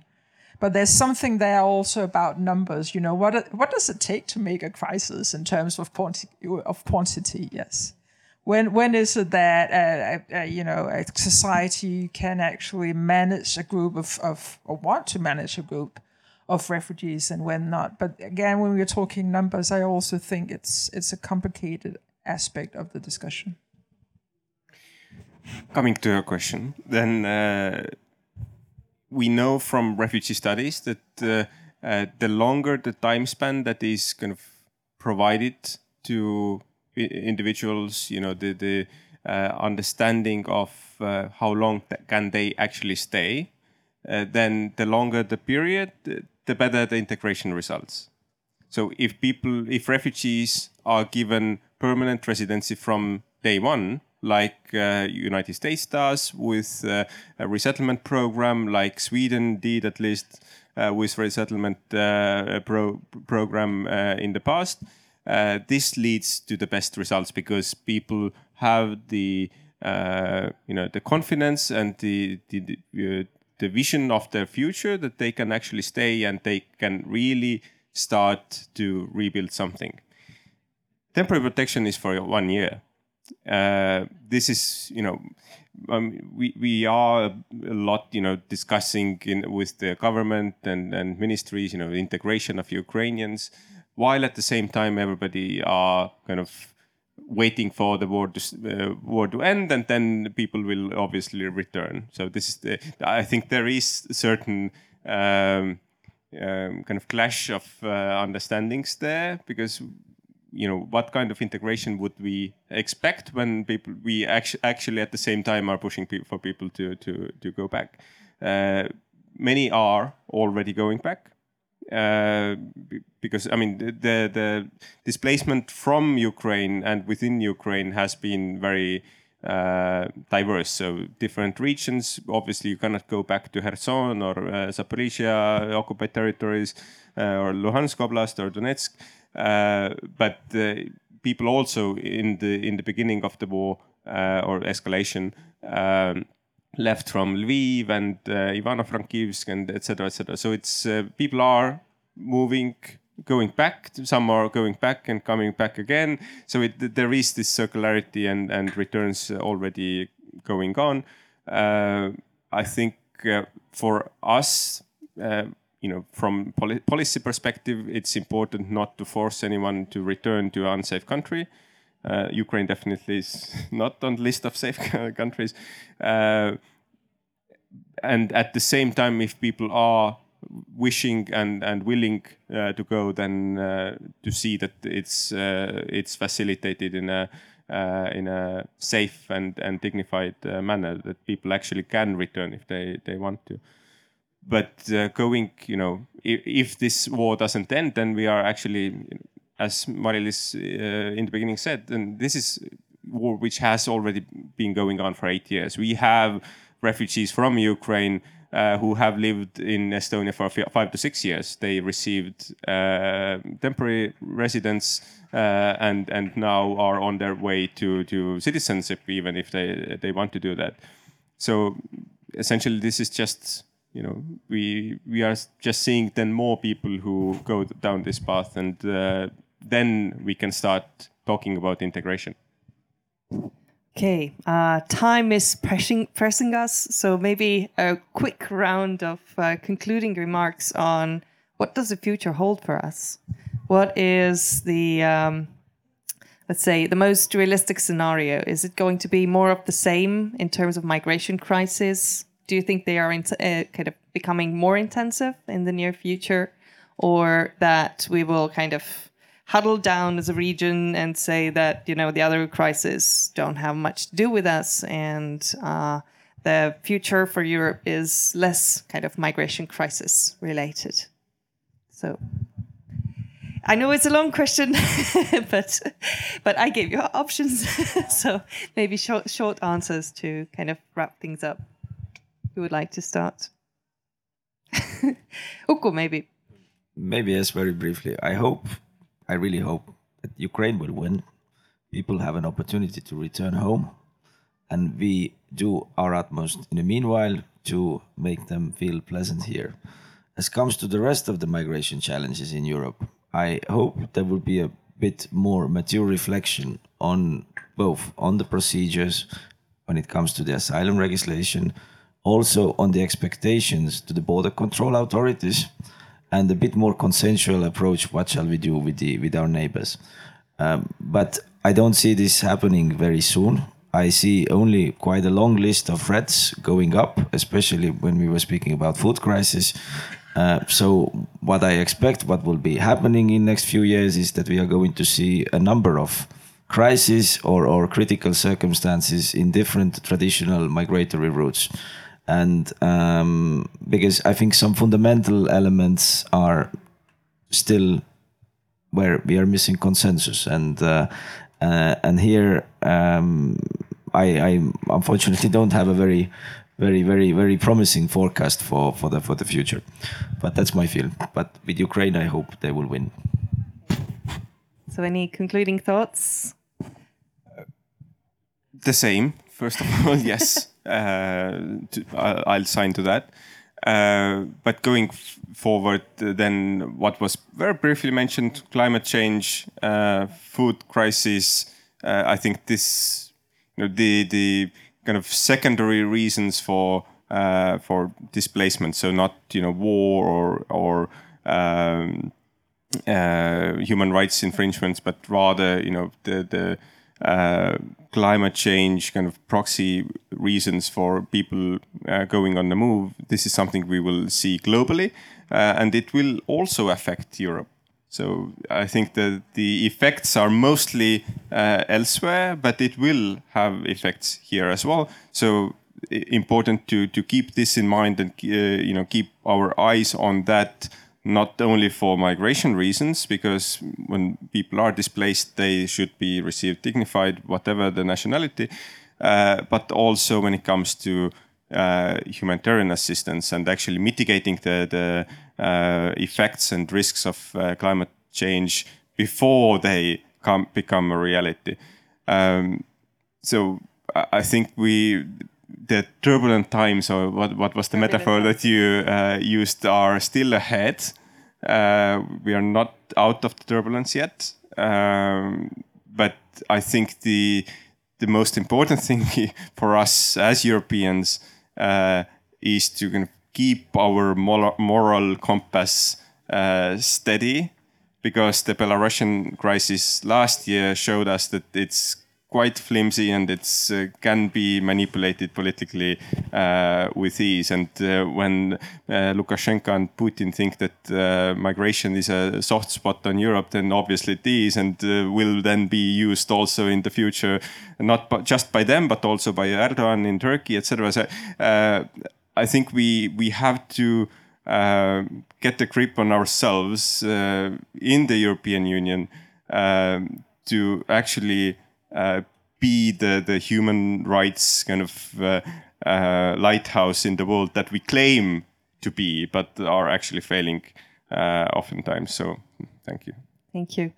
But there's something there also about numbers you know what what does it take to make a crisis in terms of quantity of quantity yes? When when is it that uh, uh, you know a society can actually manage a group of, of or want to manage a group of refugees and when not. But again, when we're talking numbers, I also think it's it's a complicated aspect of the discussion. Coming to your question, then uh, we know from refugee studies that uh, uh, the longer the time span that is kind of provided to individuals, you know, the the uh, understanding of uh, how long can they actually stay, uh, then the longer the period, the better the integration results. So if people, if refugees are given permanent residency from day one, like uh, United States does with uh, a resettlement program, like Sweden did at least uh, with resettlement uh, pro- program uh, in the past, uh, this leads to the best results because people have the you know the confidence and the the, the, the vision of their future that they can actually stay and they can really start to rebuild something. Temporary protection is for one year. Uh, this is, you know, um, we we are a lot, you know, discussing in, with the government and, and ministries, you know, integration of Ukrainians, while at the same time everybody are kind of waiting for the war to uh, war to end, and then people will obviously return. So this is the. I think there is a certain. Um, um, kind of clash of uh, understandings there because you know what kind of integration would we expect when people we actually actually at the same time are pushing pe- for people to to to go back uh, many are already going back uh, because I mean the, the, displacement from Ukraine and within Ukraine has been very uh, diverse. So different regions. Obviously, you cannot go back to Kherson or uh, Zaporizhia occupied territories uh, or Luhansk Oblast or Donetsk. Uh, but people also in the in the beginning of the war or escalation. Um, left from Lviv and uh, Ivano-Frankivsk and etc. etc. So it's people are moving going back. Some are going back and coming back again. So it, there is this circularity and, and returns already going on. Uh, I think uh, for us, uh, you know, from poli policy perspective, it's important not to force anyone to return to an unsafe country. Uh, Ukraine definitely is not on the list of safe countries. Uh, and at the same time, if people are wishing and and willing uh, to go, then uh, to see that it's uh, it's facilitated in a uh, in a safe and and dignified manner that people actually can return if they they want to. But going, you know, if, if, this war doesn't end, then we are actually, as Mari-Liis in the beginning said, then this is war which has already been going on for eight years. We have refugees from Ukraine uh, who have lived in Estonia for five to six years. They received uh, temporary residence uh, and and now are on their way to to citizenship, even if they they want to do that. So essentially, this is just you know we we are just seeing then more people who go down this path, and uh, then we can start talking about integration. Okay, uh, time is pressing pressing us, so maybe a quick round of uh, concluding remarks on what does the future hold for us. What is the um, let's say the most realistic scenario? Is it going to be more of the same in terms of migration crisis? Do you think they are in, uh, kind of becoming more intensive in the near future, or that we will kind of huddle down as a region and say that you know the other crises don't have much to do with us and uh, the future for Europe is less kind of migration crisis related. So I know it's a long question, but but I gave you options, so maybe short short answers to kind of wrap things up. Who would like to start? Uku, maybe. Maybe yes, very briefly. I hope I really hope that Ukraine will win. People have an opportunity to return home, and we do our utmost in the meanwhile to make them feel pleasant here. As comes to the rest of the migration challenges in Europe, I hope there will be a bit more mature reflection on both on the procedures when it comes to the asylum legislation, also on the expectations to the border control authorities and a bit more consensual approach. What shall we do with the with our neighbors? Um, but I don't see this happening very soon. I see only quite a long list of threats going up, especially when we were speaking about food crisis. Uh, so what I expect, what will be happening in next few years, is that we are going to see a number of crises or, or critical circumstances in different traditional migratory routes and um, because I think some fundamental elements are still where we are missing consensus, and uh, uh, and here um, I, I unfortunately don't have a very very very very promising forecast for for the for the future, but that's my feel. But with Ukraine, I hope they will win. So, any concluding thoughts? the same. First of all, yes, to, I'll, sign to that. Uh, but going f- forward, uh, then what was very briefly mentioned: climate change, uh, food crisis. Uh, I think this, you know, the the kind of secondary reasons for uh, for displacement. So not you know war or or um, uh, human rights infringements, but rather you know the the uh, climate change kind of proxy reasons for people uh, going on the move. This is something we will see globally, uh, and it will also affect Europe. So I think that the effects are mostly uh, elsewhere, but it will have effects here as well. So important to to keep this in mind and uh, you know keep our eyes on that not only for migration reasons, because when people are displaced, they should be received dignified, whatever the nationality, uh, but also when it comes to uh, humanitarian assistance and actually mitigating the, the uh, effects and risks of uh, climate change before they come, become a reality. Um, so I think we the turbulent times or what what was the metaphor that you uh, used are still ahead. Uh, we are not out of the turbulence yet, um, but I think the the most important thing for us as Europeans uh, is to kind of keep our moral, moral compass uh, steady because the Belarusian crisis last year showed us that it's quite flimsy and it's uh, can be manipulated politically uh, with ease. And uh, when uh, Lukashenko and Putin think that uh, migration is a soft spot on Europe, then obviously it is, and uh, will then be used also in the future, not just by them, but also by Erdogan in Turkey, etc. So I think we we have to get a grip on ourselves in the European Union um, to actually uh, be the, the human rights kind of uh, uh, lighthouse in the world that we claim to be, but are actually failing uh, oftentimes. So, thank you. Thank you.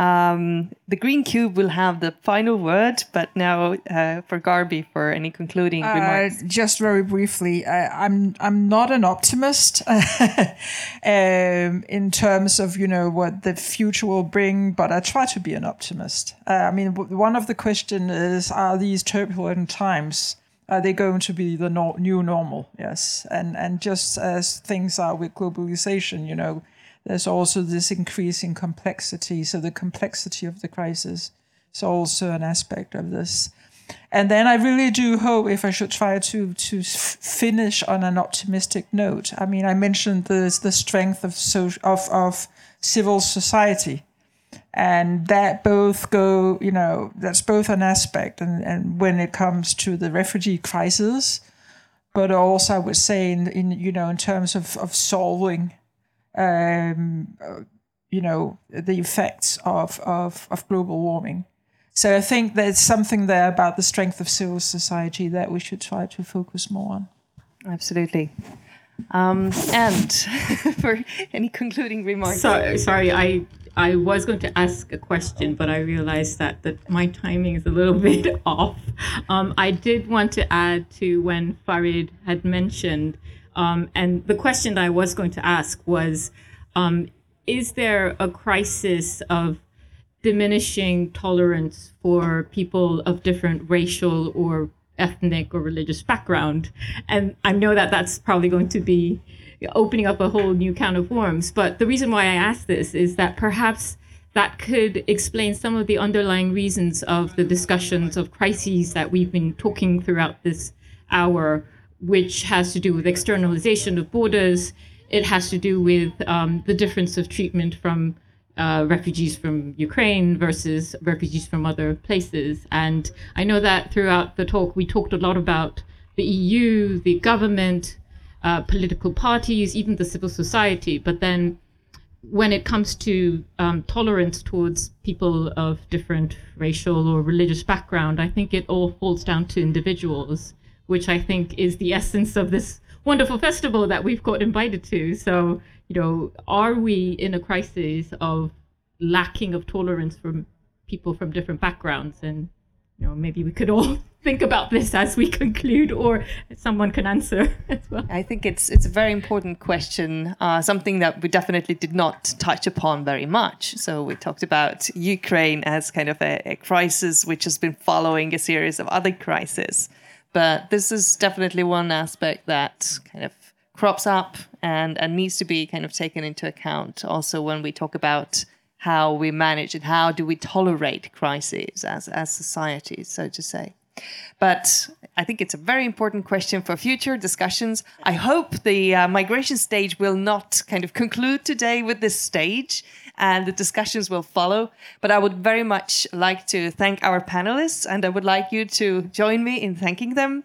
Um, the Green Cube will have the final word, but now uh, for Garby for any concluding Uh, remarks. just very briefly, uh, I'm I'm not an optimist um, in terms of you know what the future will bring, but I try to be an optimist. Uh, I mean, w- one of the question is: Are these turbulent times? Are they going to be the no- new normal? Yes, and and just as things are with globalization, you know, there's also this increasing complexity. So the complexity of the crisis is also an aspect of this. And then I really do hope, if I should try to to finish on an optimistic note. I mean, I mentioned the the strength of so of of civil society, and that both go, you know, that's both an aspect, and and when it comes to the refugee crisis, but also I would say in in you know in terms of of solving um, uh, you know, the effects of, of, of global warming. So I think there's something there about the strength of civil society that we should try to focus more on. Absolutely. Um, and for any concluding remarks. Sorry, sorry, I I was going to ask a question, but I realized that that my timing is a little bit off. Um, I did want to add to when Farid had mentioned, um, and the question that I was going to ask was, um, is there a crisis of diminishing tolerance for people of different racial or ethnic or religious background. And I know that that's probably going to be opening up a whole new can of worms. But the reason why I ask this is that perhaps that could explain some of the underlying reasons of the discussions of crises that we've been talking throughout this hour, which has to do with externalization of borders. It has to do with um, the difference of treatment from uh, refugees from Ukraine versus refugees from other places. And I know that throughout the talk, we talked a lot about the EU, the government, uh, political parties, even the civil society. But then when it comes to um, tolerance towards people of different racial or religious background, I think it all falls down to individuals, which I think is the essence of this wonderful festival that we've got invited to. So, you know, are we in a crisis of lacking of tolerance from people from different backgrounds? And, you know, maybe we could all think about this as we conclude, or someone can answer as well. I think it's it's a very important question, uh, something that we definitely did not touch upon very much. So we talked about Ukraine as kind of a, a crisis which has been following a series of other crises, but this is definitely one aspect that kind of crops up and and needs to be kind of taken into account also when we talk about how we manage it how do we tolerate crises as as societies so to say but I think it's a very important question for future discussions. I hope the uh, migration stage will not kind of conclude today with this stage and the discussions will follow. But I would very much like to thank our panelists and I would like you to join me in thanking them.